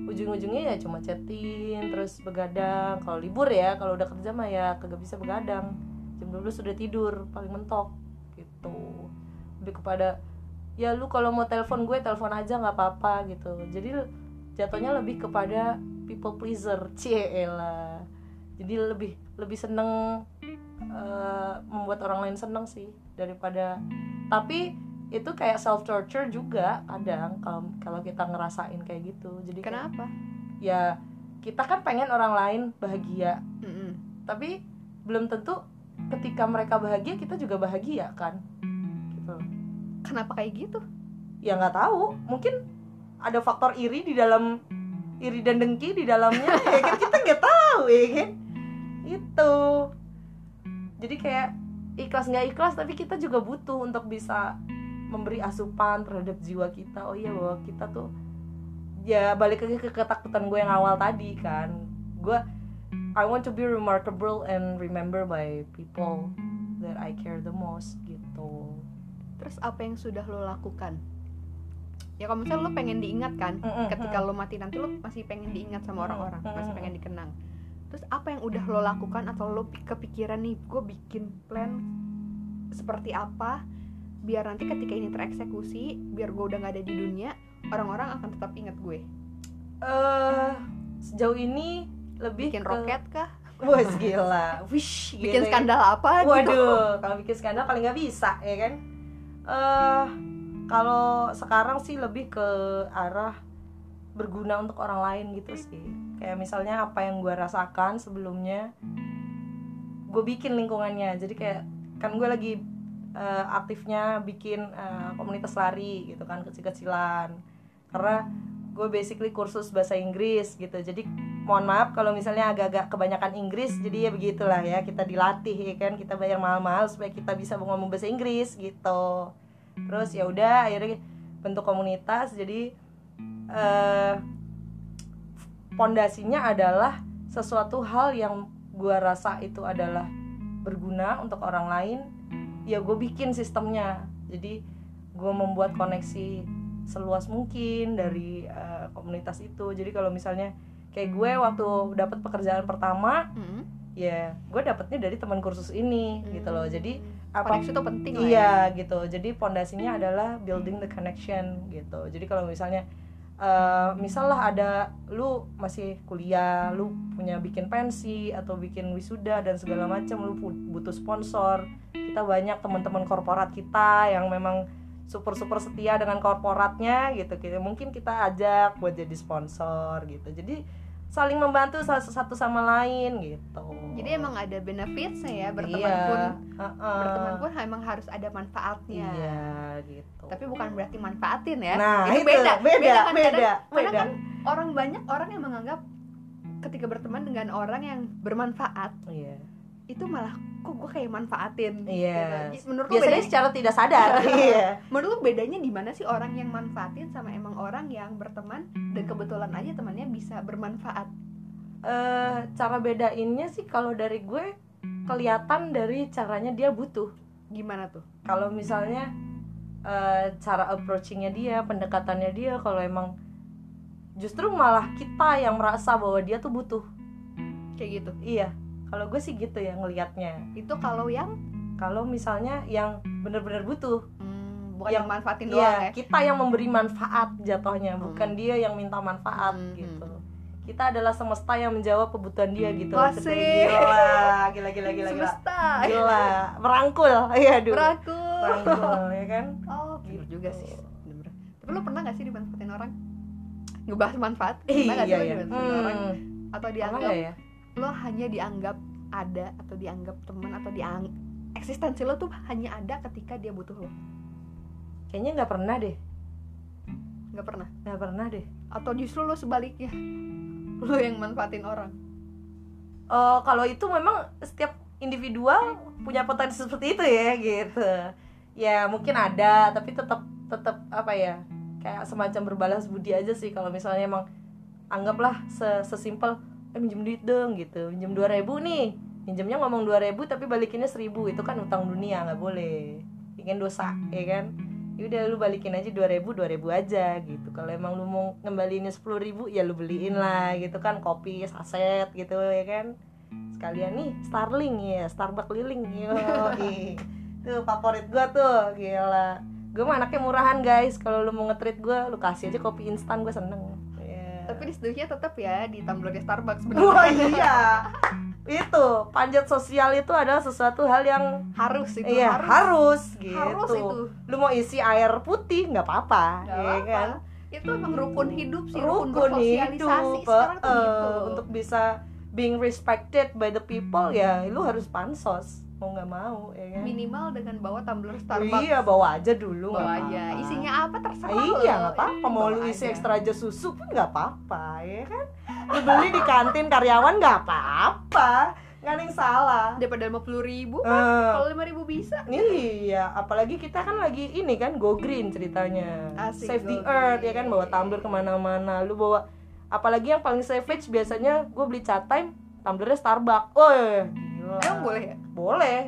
ujung-ujungnya ya cuma chatting terus begadang. Kalau libur ya kalau udah kerja mah ya kagak bisa begadang. Jam 12 sudah tidur paling mentok gitu. Lebih kepada ya lu kalau mau telepon gue telepon aja nggak apa-apa gitu. Jadi jatuhnya lebih kepada people pleaser cie lah jadi lebih lebih seneng eh, membuat orang lain seneng sih daripada tapi itu kayak self torture juga kadang kalau kalau kita ngerasain kayak gitu. Jadi kenapa? ya kita kan pengen orang lain bahagia. Mm-mm. tapi belum tentu ketika mereka bahagia kita juga bahagia kan? Gitu. Kenapa kayak gitu? Ya nggak tahu. Mungkin ada faktor iri di dalam iri dan dengki di dalamnya ya kan? Kita nggak tahu ya kan? Itu. Jadi kayak ikhlas nggak ikhlas tapi kita juga butuh untuk bisa memberi asupan terhadap jiwa kita. Oh iya bahwa kita tuh ya balik lagi ke ketakutan gue yang awal tadi kan. Gue I want to be remarkable and remembered by people that I care the most gitu. Terus apa yang sudah lo lakukan? Ya kalau misalnya lo pengen diingat kan Mm-mm, ketika lo mati nanti lo masih pengen diingat sama orang-orang Mm-mm. masih pengen dikenang. Terus apa yang udah lo lakukan atau lo pi- kepikiran nih gue bikin plan seperti apa biar nanti ketika ini tereksekusi biar gue udah nggak ada di dunia orang-orang akan tetap ingat gue eh sejauh ini lebih bikin ke- roket kah Wah gila, wish bikin ya. skandal apa gitu Waduh, kalau bikin skandal paling nggak bisa ya kan. Eh kalau sekarang sih lebih ke arah berguna untuk orang lain gitu sih. Kayak misalnya apa yang gue rasakan sebelumnya, gue bikin lingkungannya. Jadi kayak kan gue lagi eh, aktifnya bikin eh, komunitas lari gitu kan kecil-kecilan. Karena gue basically kursus bahasa Inggris gitu. Jadi mohon maaf kalau misalnya agak-agak kebanyakan Inggris jadi ya begitulah ya kita dilatih ya kan kita bayar mahal-mahal supaya kita bisa ngomong bahasa Inggris gitu terus ya udah akhirnya bentuk komunitas jadi eh pondasinya adalah sesuatu hal yang gua rasa itu adalah berguna untuk orang lain ya gue bikin sistemnya. Jadi gue membuat koneksi seluas mungkin dari eh, komunitas itu. Jadi kalau misalnya kayak gue waktu dapat pekerjaan pertama Hmm. ya gue dapetnya dari teman kursus ini gitu loh. Jadi apa koneksi itu penting lah ya. iya gitu. Jadi pondasinya adalah building the connection gitu. Jadi kalau misalnya eh misal lah ada lu masih kuliah lu punya bikin pensi atau bikin wisuda dan segala macam lu butuh sponsor. Kita banyak teman-teman korporat kita yang memang super super setia dengan korporatnya gitu mungkin kita ajak buat jadi sponsor gitu. Jadi saling membantu sa- satu sama lain gitu. Jadi emang ada benefitsnya ya berteman Iya, pun. uh-uh. berteman pun emang harus ada manfaatnya. Iya gitu. Tapi bukan berarti manfaatin ya. Nah itu itu. beda. Beda kan beda Kadang- beda, karena kan orang banyak orang yang menganggap ketika berteman dengan orang yang bermanfaat iya itu malah kok gue kayak manfaatin Iya. gitu. menurut biasanya bedanya, secara tidak sadar. Iya. Menurut lu bedanya di mana sih orang yang manfaatin sama emang orang yang berteman dan kebetulan aja temannya bisa bermanfaat? Eh cara bedainnya sih kalau dari gue kelihatan dari caranya dia butuh. Gimana tuh? Kalau misalnya eh, cara approachingnya dia pendekatannya dia kalau emang justru malah kita yang merasa bahwa dia tuh butuh. Kayak gitu? Iya kalau gue sih gitu ya ngelihatnya itu kalau yang kalau misalnya yang benar-benar butuh hmm, bukan Yang- yang manfaatin doang Iya, ya kita yang memberi manfaat jatuhnya, bukan Hmm. dia yang minta manfaat Hmm, gitu. hmm. Kita adalah semesta yang menjawab kebutuhan dia gitu. Asik. Gila, gila, gila, gila, gila. semesta Gila, merangkul. Iya, aduh. Merangkul. Merangkul, ya kan? oh Gitu. juga sih bener. tapi lu pernah gak sih dimanfaatin orang ngebahas manfaat Iya, pernah gak sih lu iya. dimanfaatin orang Hmm. atau Pernah dianggap ya? Lo hanya dianggap ada atau dianggap teman atau diang eksistensi lo tuh hanya ada ketika dia butuh lo. Kayaknya nggak pernah deh. Nggak pernah? Nggak pernah deh. Atau justru lo sebaliknya? Lo yang manfaatin orang? Oh, kalau itu memang setiap individual punya potensi seperti itu ya gitu. Ya mungkin ada, tapi tetap tetap apa ya? Kayak semacam berbalas budi aja sih kalau misalnya emang anggaplah se sesimpel eh minjem duit dong gitu. Minjem 2000 nih. Minjemnya ngomong 2000 tapi balikinnya 1000 itu kan utang dunia nggak boleh. Ini kan dosa, ya kan? Yaudah lu balikin aja 2000 2000 aja gitu. Kalau emang lu mau ngembaliinnya 10.000 ya lu beliin lah gitu kan kopi saset gitu ya kan sekalian nih Starling ya Starbucks liling yo tuh favorit gua tuh gila gue mah anaknya murahan guys kalau lu mau nge-treat gue lu kasih aja kopi instan gue seneng. Tapi diseduhnya tetap ya di tumblernya Starbucks wah bener iya. Itu panjat sosial itu adalah sesuatu hal yang harus itu iya harus. harus, gitu. Harus itu. Lu mau isi air putih nggak apa-apa ya apa-apa. kan? Itu emang rukun hidup sih rukun, rukun hidup sekarang tuh eh, gitu. untuk bisa being respected by the people ya lu harus pansos mau nggak mau ya kan? Minimal dengan bawa tumbler Starbucks. Iya bawa aja dulu bawa aja. apa-apa. isinya apa? Terserah Ah, iya nggak apa-apa. Mau bawa lu isi aja. ekstra aja susu pun nggak apa-apa ya kan? Lu beli di kantin karyawan nggak apa-apa. Nggak ada yang salah. Daripada lima puluh ribu Eh, kalau lima ribu bisa. Iya, apalagi kita kan lagi ini kan go green ceritanya. Asik, Save the go earth ya kan? Green. bawa tumbler ke mana-mana. Lu bawa apalagi yang paling savage biasanya gue beli cat time tumblernya Starbucks. Oh gila. emang boleh ya Boleh.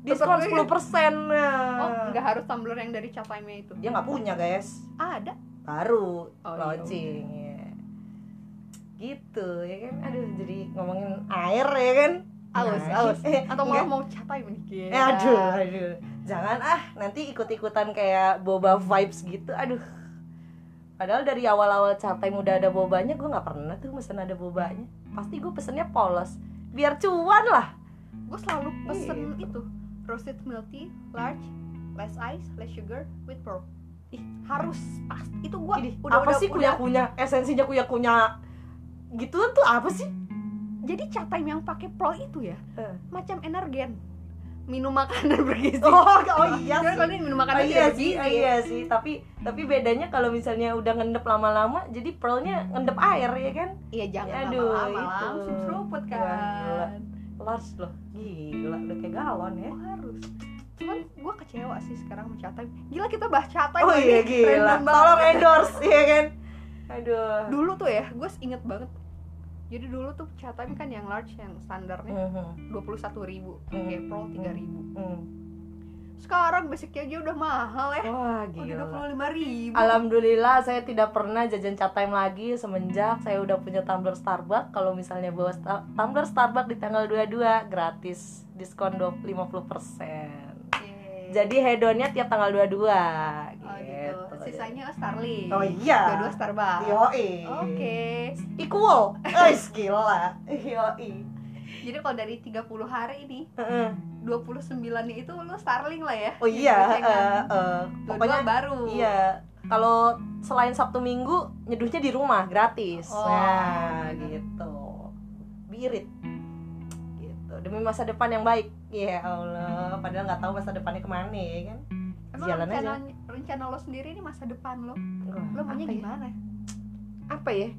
Diskon. 10 persen. oh nggak harus tumbler yang dari time itu Dia nggak punya guys. ada Baru Oh, iya, launching. ya. Gitu ya kan. Aduh jadi ngomongin air ya kan. aus Nah, aus eh, atau mau cat time nih Eh, aduh, aduh. Jangan ah, nanti ikut-ikutan kayak boba vibes gitu. Aduh. Padahal dari awal-awal time udah ada bobanya, gue nggak pernah tuh mesen ada bobanya. Pasti gue pesennya polos. Biar cuan lah. Gue selalu pesen Gitu. itu roasted milk tea large less ice less sugar with pearl ih harus pas itu gue udah apa udah sih udah kunyah-kunyah? Esensinya kunyah-kunyah gitu tuh apa sih? jadi cat time yang pakai pearl itu ya Eh. macam energen minum makanan bergizi Oh, oh iya sih. kalau ini minum Oh, makanan iya tidak sih, bergizi oh, iya sih. Tapi tapi bedanya kalau misalnya udah ngendep lama-lama, jadi pearlnya ngendep air ya kan? iya jangan Aduh, lama-lama itu. langsung seruput gila. kan Large loh, gila udah kayak galon ya. Oh, harus cuman gue kecewa sih sekarang sama gila kita bahas time Oh iya gila. Tolong endorse ya kan. Aduh. dulu tuh ya gue inget banget jadi dulu tuh cat time kan yang large yang standarnya Mhm. dua puluh satu ribu Hmm. kayak pro tiga ribu Hmm. Sekarang basicnya aja udah mahal ya Wah udah dua gila. puluh lima ribu Alhamdulillah saya tidak pernah jajan cat time lagi semenjak saya udah punya tumbler Starbucks. Kalau misalnya bawa sta- tumbler Starbucks di tanggal 22 gratis diskon 50%. Jadi hedonnya tiap tanggal 22 oh gitu gitu. sisanya Starling Oh iya. dua Starbucks Yoi. oke Equal. Eh, gila. Yoi. Jadi kalau dari 30 hari ini Heeh. 29 nya itu lu Starling lah ya Oh iya, eh, Dua-dua pokoknya baru Iya, kalau selain Sabtu Minggu nyeduhnya di rumah gratis. Oh. Nah, gitu. Birit. Gitu. Demi masa depan yang baik. Ya Allah, padahal nggak tahu masa depannya ke mana ya kan. emang Jalan rencana, aja. rencana lo sendiri ini masa depan lo lo maunya ya? gimana Apa ya?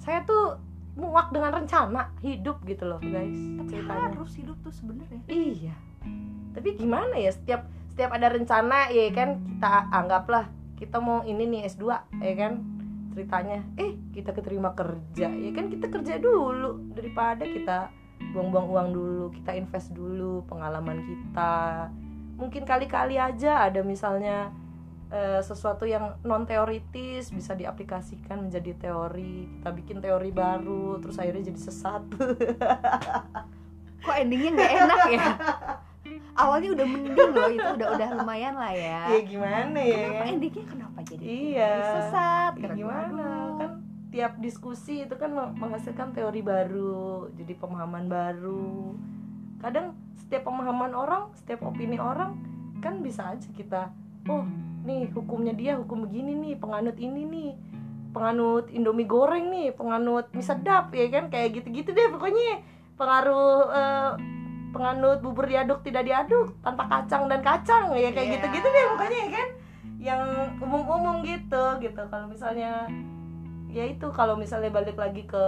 Saya tuh muak dengan rencana hidup gitu loh, guys. tapi Ceritanya. harus hidup tuh sebenarnya Iya. Tapi gimana ya setiap setiap ada rencana ya kan kita anggaplah kita mau ini nih S2 ya kan ceritanya eh kita keterima kerja ya kan kita kerja dulu daripada kita buang-buang uang dulu kita invest dulu pengalaman kita mungkin kali-kali aja ada misalnya eh, sesuatu yang non teoritis bisa diaplikasikan menjadi teori. Kita bikin teori baru terus akhirnya jadi sesat. Kok endingnya nggak enak ya? Awalnya udah mending loh itu udah udah lumayan lah ya. Ya gimana ya? Kenapa? Endingnya kenapa jadi Iya. sesat? Ya, gimana? aduh. kan tiap diskusi itu kan meng- menghasilkan teori baru jadi pemahaman baru. Kadang setiap pemahaman orang setiap opini orang kan bisa aja kita oh nih hukumnya dia hukum begini nih penganut ini nih. Penganut indomie goreng nih penganut mie sedap ya kan? Kayak gitu-gitu deh pokoknya. Pengaruh eh, penganut bubur diaduk tidak diaduk tanpa kacang dan kacang ya kayak Iya. gitu-gitu deh pokoknya ya kan? Yang umum-umum gitu gitu. Kalau misalnya ya itu kalau misalnya balik lagi ke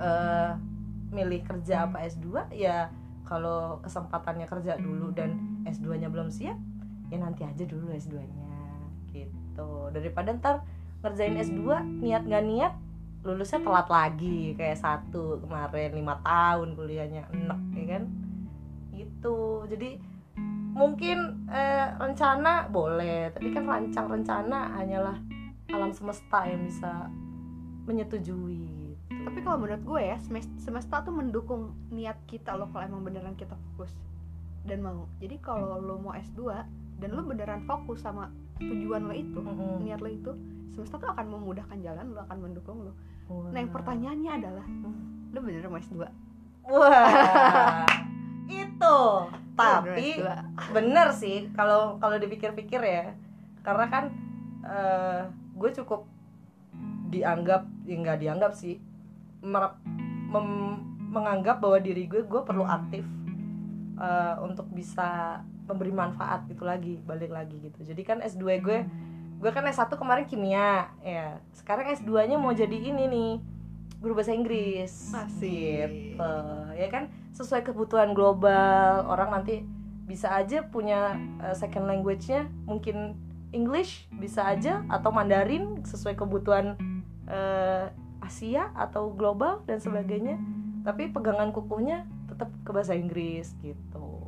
eh, milih kerja apa S2 ya kalau kesempatannya kerja dulu dan S2 nya belum siap ya nanti aja dulu S2 nya gitu daripada ntar ngerjain S2 niat gak niat lulusnya telat lagi kayak satu kemarin lima tahun kuliahnya enak ya kan gitu jadi mungkin eh, rencana boleh tapi kan rancang rencana hanyalah alam semesta yang bisa menyetujui. Tapi kalau menurut gue ya semesta tuh mendukung niat kita loh kalau emang beneran kita fokus dan mau. Jadi kalau lo mau S2 dan lo beneran fokus sama tujuan lo itu, Mm-mm. niat lo itu, semesta tuh akan memudahkan jalan, lo akan mendukung lo. Wah. Nah, yang pertanyaannya adalah, lo beneran mau S2? wah itu tapi S2? bener sih kalau kalau dipikir-pikir ya karena kan eh, gue cukup dianggap ya nggak dianggap sih mer- mem- menganggap bahwa diri gue gue perlu aktif eh, untuk bisa memberi manfaat gitu lagi balik lagi gitu. Jadi kan S2 gue gue kan S1 kemarin kimia ya. Sekarang S2 nya mau jadi ini nih guru bahasa Inggris. Asik. gitu ya kan? Sesuai kebutuhan global orang nanti bisa aja punya uh, second language-nya mungkin English bisa aja atau Mandarin sesuai kebutuhan uh, Asia atau global dan sebagainya. Tapi pegangan kukuhnya tetap ke bahasa Inggris gitu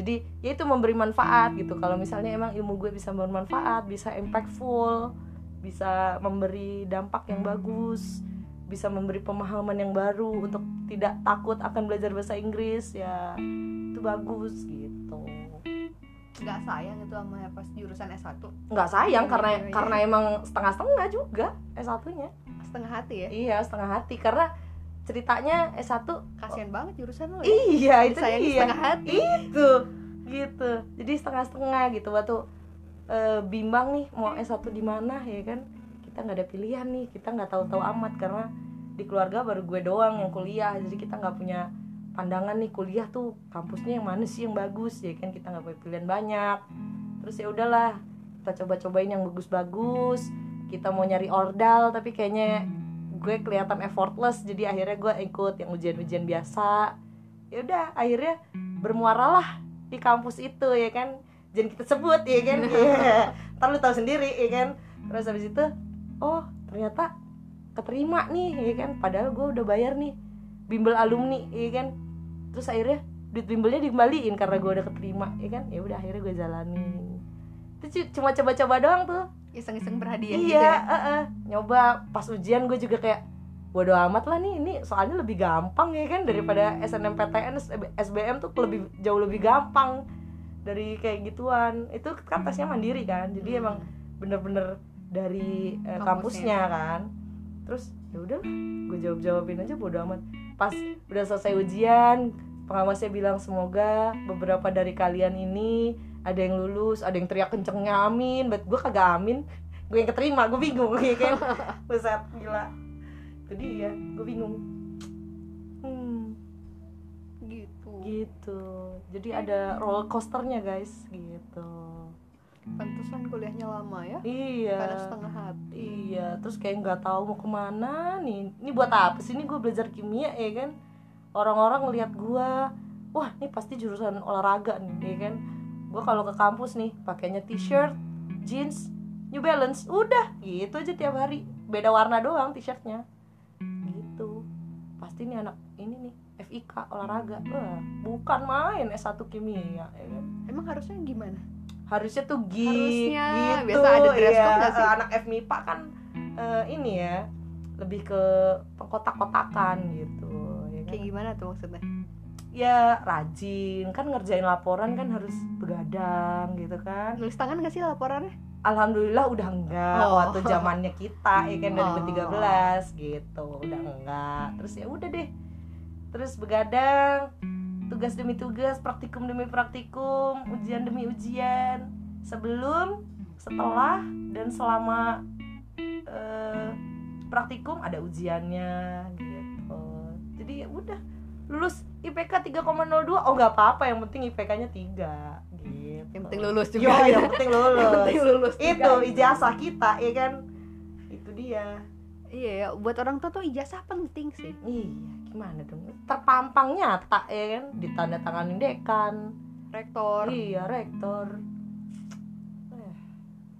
jadi ya itu memberi manfaat gitu. Kalau misalnya emang ilmu gue bisa bermanfaat bisa impactful bisa memberi dampak yang bagus bisa memberi pemahaman yang baru untuk tidak takut akan belajar bahasa Inggris ya itu bagus gitu. Gak sayang itu sama pas jurusan S1 nggak sayang Iya, karena iya, iya. karena emang setengah-setengah juga S1-nya setengah hati ya. iya setengah hati. Karena ceritanya S1 Kasian banget jurusan lo ya. iya itu Disayangin dia. setengah hati. itu gitu. Jadi setengah-setengah gitu waktu eh, bimbang nih mau S1 di mana ya kan. Kita nggak ada pilihan nih kita nggak tahu-tahu amat karena di keluarga baru gue doang yang kuliah. Jadi kita nggak punya pandangan nih kuliah tuh kampusnya yang mana sih yang bagus ya kan. Kita nggak punya pilihan banyak. Terus ya udahlah kita coba-cobain yang bagus-bagus. Kita mau nyari ordal tapi kayaknya gue kelihatan effortless jadi akhirnya gue ikut yang ujian-ujian biasa. Ya udah akhirnya bermuaralah di kampus itu ya kan? Jangan kita sebut ya kan? Ntar lu tahu sendiri ya kan? Terus habis itu oh ternyata keterima nih ya kan? Padahal gue udah bayar nih bimbel alumni ya kan? Terus akhirnya duit bimbelnya dikembaliin karena gue udah keterima ya kan? Ya udah akhirnya gue jalanin. Itu cu- cuma coba-coba doang tuh Iseng-iseng berhadiah iya gitu ya. eh, eh. nyoba pas ujian gue juga kayak bodo amat lah nih ini soalnya lebih gampang ya kan daripada SNMPTN SBM tuh lebih jauh lebih gampang dari kayak gituan. Itu kan tesnya mandiri kan jadi emang bener-bener dari eh, Kampusnya. kampusnya kan. Terus ya udah gue jawab jawabin aja bodo amat. Pas udah selesai ujian pengawasnya bilang semoga beberapa dari kalian ini ada yang lulus ada yang teriak kencengnya amin buat gue kagak amin gue yang keterima gue bingung ya kan Buset, gila itu dia gue bingung hmm, Gitu. gitu jadi ada roller coasternya guys gitu Pantesan kuliahnya lama ya. iya Karena setengah hati. Iya, terus kayak nggak tahu mau ke mana nih. Ini buat apa sih? Ini gue belajar kimia ya kan. Orang-orang ngelihat gue, wah ini pasti jurusan olahraga nih, ya kan. Gue kalau ke kampus nih, pakainya t-shirt, jeans, New Balance, udah gitu aja tiap hari. Beda warna doang t-shirtnya. Gitu. Pasti nih anak ini nih FIK olahraga. Wah, bukan main S1 kimia, ya kan Emang harusnya gimana? harusnya tuh gi Harusnya. gitu Biasa ada dress iya. code sih? Anak FMIPA kan eh, ini ya lebih ke pengkotak-kotakan gitu ya kan? Kayak gimana tuh maksudnya? Ya rajin. Kan ngerjain laporan kan harus begadang gitu kan. Nulis tangan gak sih laporannya? alhamdulillah udah enggak Oh. waktu zamannya kita ya kan Oh. 2013 gitu. Udah enggak. Terus ya udah deh. Terus begadang tugas demi tugas praktikum demi praktikum ujian demi ujian. Sebelum setelah dan selama eh, praktikum ada ujiannya gitu. Jadi jadi ya udah lulus IPK 3,02 oh nggak apa-apa yang penting IPK-nya 3 gitu. Yang penting lulus Yo, juga yang penting lulus. Yang penting lulus itu ijazah kita ya kan? Itu dia. Iya ya buat orang tua tuh ijazah penting sih. Iya gimana dong? Terpampang nyata ya kan? Ditandatangani dekan. Rektor. Iya rektor. Eh,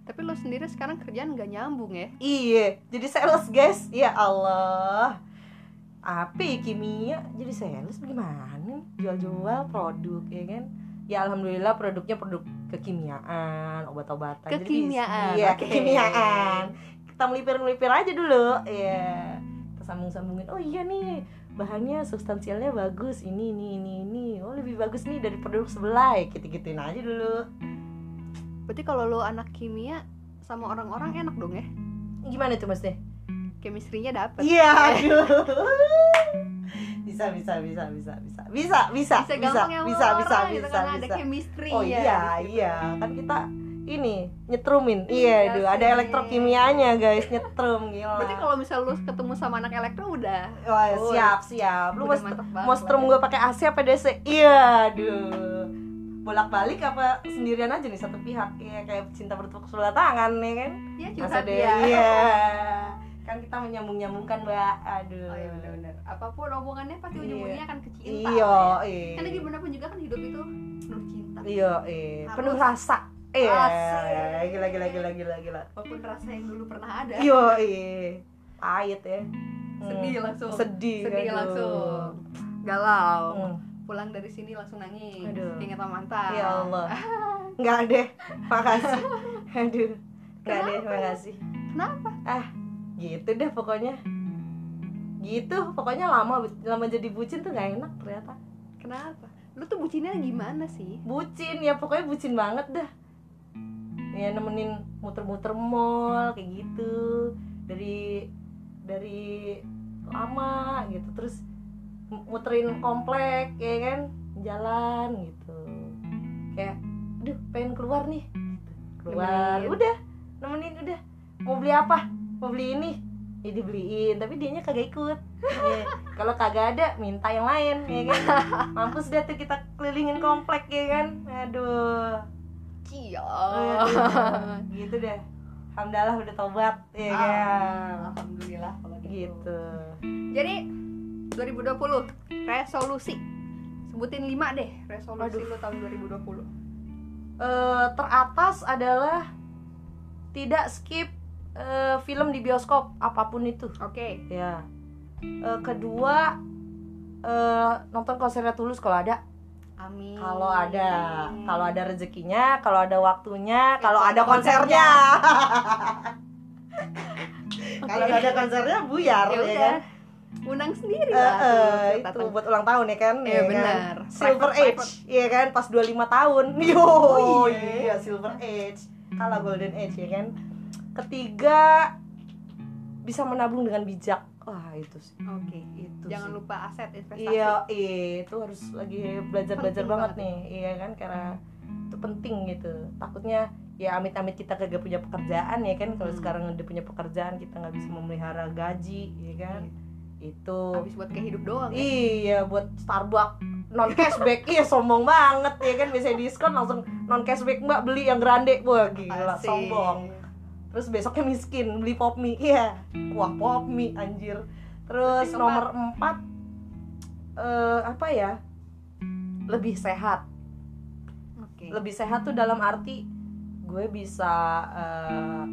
tapi lo sendiri sekarang kerjaan nggak nyambung ya? Iya jadi sales guys. Ya Allah api kimia jadi sales gimana? Nih? jual-jual produk ya kan? Ya alhamdulillah produknya produk kekimiaan obat-obatan Jadi Kekimiaan, iya oke. kekimiaan. Kita melipir-melipir aja dulu ya kita sambung-sambungin oh iya nih bahannya substansialnya bagus ini ini ini ini. Oh lebih bagus nih dari produk sebelah ya gitu gituin aja dulu. Berarti kalau lo anak kimia sama orang-orang enak dong ya? Gimana tuh mas deh chemistry-nya dapet. Iya, aduh. bisa bisa bisa bisa bisa. Bisa bisa bisa ya bisa sama bisa orang bisa gitu ada bisa. chemistry Oh iya iya. Kan kita ini nyetrumin. Iya Iya aduh ada elektrokimianya guys. Nyetrum gila. Berarti kalau misal lu ketemu sama anak elektro udah. Wah, Oh, siap siap. Lu udah mau strum gue pakai AC apa DC iya aduh. Bolak balik apa sendirian aja nih satu pihak. Iya kayak cinta bertepuk sebelah tangan ya kan? Ya Masa curhat ya iya kan kita menyambung nyambungkan mbak. Aduh. Oh iya benar-benar. Apa pun omongannya pasti Iya. ujung-ujungnya akan ke cinta iya ya. iya. Kan di mana pun juga kan hidup itu penuh cinta. Iya iya. Harus. penuh rasa. Iya. gila gila gila gila gila. Apa pun rasa yang dulu pernah ada. Iya iya. Pahit ya. Hmm. sedih langsung. Sedih sedih aduh. langsung. Galau. Hmm. pulang dari sini langsung nangis. Aduh. ingat sama mantan. Ya Allah. Nggak deh. Makasih. Aduh. Nggak deh makasih. Kenapa? Ah gitu deh pokoknya. Gitu pokoknya lama lama jadi bucin tuh nggak enak ternyata. Kenapa? Lu tuh bucinnya gimana sih? Bucin ya pokoknya bucin banget dah. Ya nemenin muter-muter mall kayak gitu. Dari dari lama gitu terus mu- muterin komplek ya kan? Jalan gitu. Kayak aduh pengen keluar nih. Gitu. keluar Nemenin. udah. Nemenin udah. Mau beli apa mau beli ini? Ya dibeliin. Tapi dianya kagak ikut. Ya, kalau kagak ada minta yang lain ya kan? Mampus deh tuh kita kelilingin komplek ya kan? Aduh. Aduh, gitu deh. Alhamdulillah udah tobat ya kan? Ah, Alhamdulillah kalau gitu. gitu. Jadi 2020 resolusi. Sebutin 5 deh resolusi Waduh. lu tahun 2020. Eh, teratas adalah tidak skip eh, film di bioskop apa pun itu Oke. ya Eh, kedua eh, nonton konsernya tulus kalau ada Amin. kalau ada kalau ada rezekinya kalau ada waktunya kalau ada konsernya Oke. kalau ada konsernya buyar ya ya, kan Undang sendiri lah eh, buat itu datang. buat ulang tahun ya kan Iya, ya kan? benar. silver Private, age iya kan pas 25 tahun yo Oh, iya. iya silver age kalah golden age ya kan ketiga bisa menabung dengan bijak. Wah itu sih. Oke. itu Jangan sih. lupa aset investasi. iya iya itu harus lagi belajar belajar Penting banget banget. nih. iya kan karena itu penting gitu. Takutnya ya amit-amit kita kagak punya pekerjaan ya kan. Kalau Hmm. sekarang udah punya pekerjaan kita nggak bisa memelihara gaji ya kan. Itu. Habis buat kayak hidup doang ya. Iya buat Starbucks. Non cashback iya sombong banget ya kan. Biasanya diskon langsung non cashback mbak beli yang grande. Wah gila Asik. sombong terus besoknya miskin beli pop mie iya wah pop mie anjir terus nomor empat eh apa ya lebih sehat Oke. lebih sehat tuh dalam arti gue bisa eh,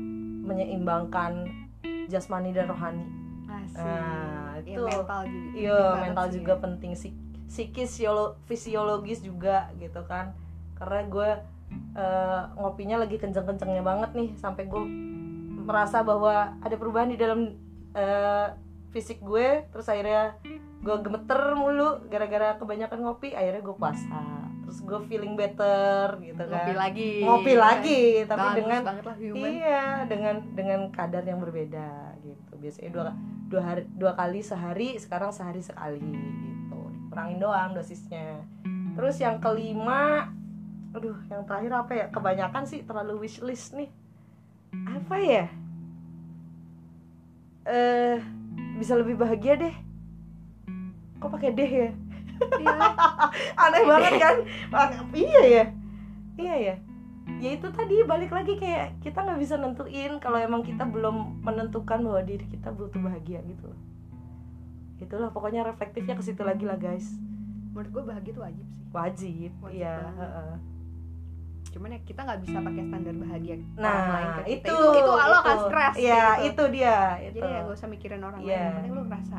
menyeimbangkan jasmani dan rohani Asik. Nah, Ya, itu. mental juga. Iya, mental juga penting sih. Psikis, siolo- fisiologis juga gitu kan. Karena gue eh, ngopinya lagi kenceng-kencengnya banget nih sampai gue merasa bahwa ada perubahan di dalam eh, fisik gue. Terus akhirnya gue gemeter mulu gara-gara kebanyakan ngopi. Akhirnya gue puasa. Terus gue feeling better gitu kan. Ngopi lagi. Ngopi lagi, tapi Bagus dengan banget lah human. Iya, dengan dengan kadar yang berbeda gitu. Biasanya dua dua hari dua kali sehari, sekarang sehari sekali gitu. Kurangin doang dosisnya. Terus yang kelima, aduh, yang terakhir apa ya? Kebanyakan sih terlalu wishlist nih. Apa ya? Eh, bisa lebih bahagia deh. kok pakai deh ya Iya. aneh banget kan iya ya iya ya ya itu tadi balik lagi kayak kita nggak bisa nentuin kalau emang kita belum menentukan bahwa diri kita butuh bahagia gitu loh itulah pokoknya reflektifnya ke situ lagi lah guys menurut gue bahagia tuh wajib sih wajib, Wajib iya. Cuman ya kita nggak bisa pakai standar bahagia orang lain nah ke kita. itu itu itu lo kan keras iya kayak gitu. itu dia itu. Jadi ya gak usah mikirin orang lain. Iya. yang penting lu ngerasa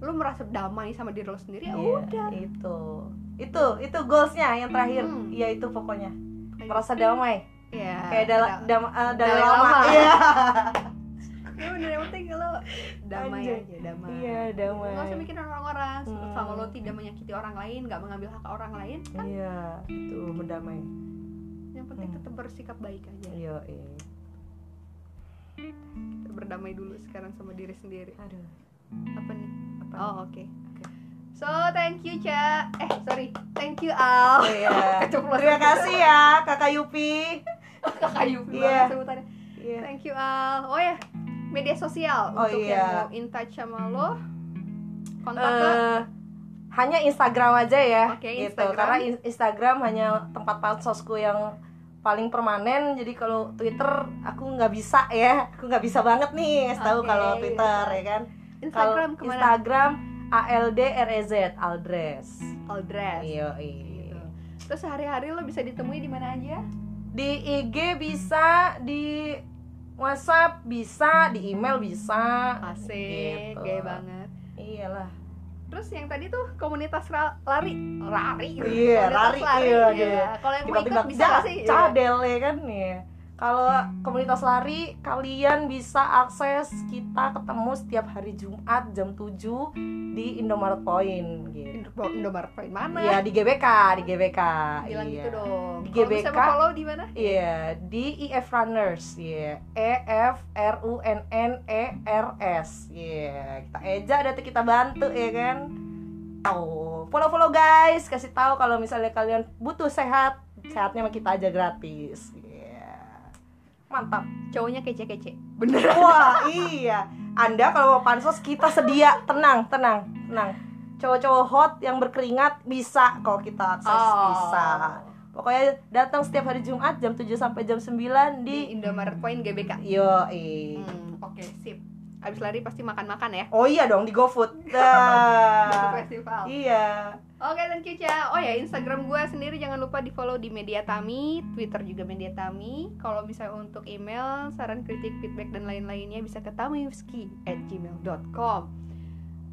lu merasa damai sama diri lo sendiri ya Iya, udah. itu. Itu itu goalsnya yang terakhir. Hmm. iya itu pokoknya. Merasa damai. Ya kayak dalam dam, eh, Dalai Dalai lama. Lama. iya. Ya bener yang penting lo damai Anjay. aja damai. Iya damai. Gak usah mikirin orang-orang. Hmm. Selama lo tidak menyakiti orang lain Gak mengambil hak orang lain iya itu berdamai Yang penting Hmm. tetap bersikap baik aja. Iya iya Kita berdamai dulu sekarang sama diri sendiri. Aduh. Apa nih? apa? Oh oke. Oke. So thank you Ca. Eh sorry. Thank you Al. Oh, iya. Keceplosan. terima kasih ya kakak Yupi. Kakak Yupi Iya. banget sebutannya. Iya. Thank you Al. Oh ya Media sosial Oh, Untuk iya. yang mau in touch sama lo. Kontak Eh, hanya Instagram aja ya Oke, gitu Instagram. karena in- Instagram hanya tempat pansosku yang paling permanen jadi kalau Twitter aku nggak bisa ya aku nggak bisa banget nih tahu kalau Twitter iya. ya kan Instagram kalau? Instagram ALDREZ Aldres Aldres iya gitu. Terus sehari-hari lo bisa ditemui di mana aja? di IG bisa di WhatsApp bisa di email bisa Asik, Gitu. gaya banget. iyalah Terus yang tadi tuh komunitas ra- lari, lari. Iya, Komunitas lari, iya, gitu. iya. Kalau yang mau ikut bisa "Ja, nggak sih? Iya. cadel ya kan nih kalau komunitas lari kalian bisa akses kita ketemu setiap hari Jumat jam 7 di Indomaret Point gitu. Indo- Indomaret Point mana? Iya di GBK, di GBK. Bilang iya. gitu dong. Di Kalau bisa GBK. mau follow di mana? Iya, di EF Runners, ya. E F R U N N E R S. Iya, kita eja nanti kita bantu ya kan. Tahu, follow-follow guys, kasih tahu kalau misalnya kalian butuh sehat, sehatnya sama kita aja gratis. Mantap. Cowoknya kece-kece. Bener. Wah, iya. Anda kalau mau pansos kita sedia, tenang, tenang, tenang. Cowok-cowok hot yang berkeringat bisa kok kita akses Oh. bisa. Pokoknya datang setiap hari Jumat jam 7 sampai jam 9 Di di Indomaret Point GBK. Yo, Hmm, Oke, sip. Abis lari pasti makan-makan ya. Oh iya dong di GoFood. Untuk Dah. festival. iya. Oke, thank you, Ca. Oh ya, Instagram gue sendiri jangan lupa di follow di Media Tami, Twitter juga Media Tami. Kalau misalnya untuk email, saran, kritik, feedback, dan lain-lainnya bisa ke tamiwski at gmail.com.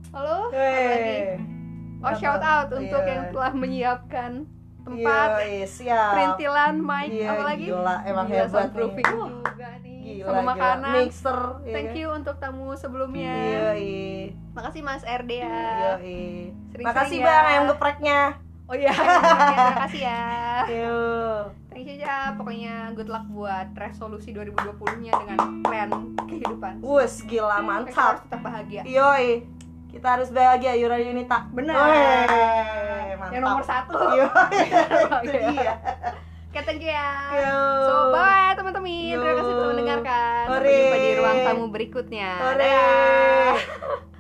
Halo, apa lagi? Oh, shout out untuk Iya. yang telah menyiapkan tempat, siap. perintilan, mic, Iya, apa lagi? Gila, emang Gila, hebat nih. juga nih, Gila, sama gila. makanan. Mixer. iya Thank kan? you untuk tamu sebelumnya. Yoi. Makasih Mas. Yoi. Sering-sering Makasih ya. Bang ayam gepreknya. Oh iya, terima kasih ya. Yuk. Thank you ya, pokoknya good luck buat resolusi 2020-nya dengan plan kehidupan. Wus, gila Kita harus mantap. tetap bahagia. Yoi. Kita harus bahagia Yura Yunita. Benar. Yang nomor satu. Yoi. Itu dia. You ya. So, bye teman-teman. Terima kasih sudah mendengarkan. Sampai jumpa di ruang tamu berikutnya. Dadah.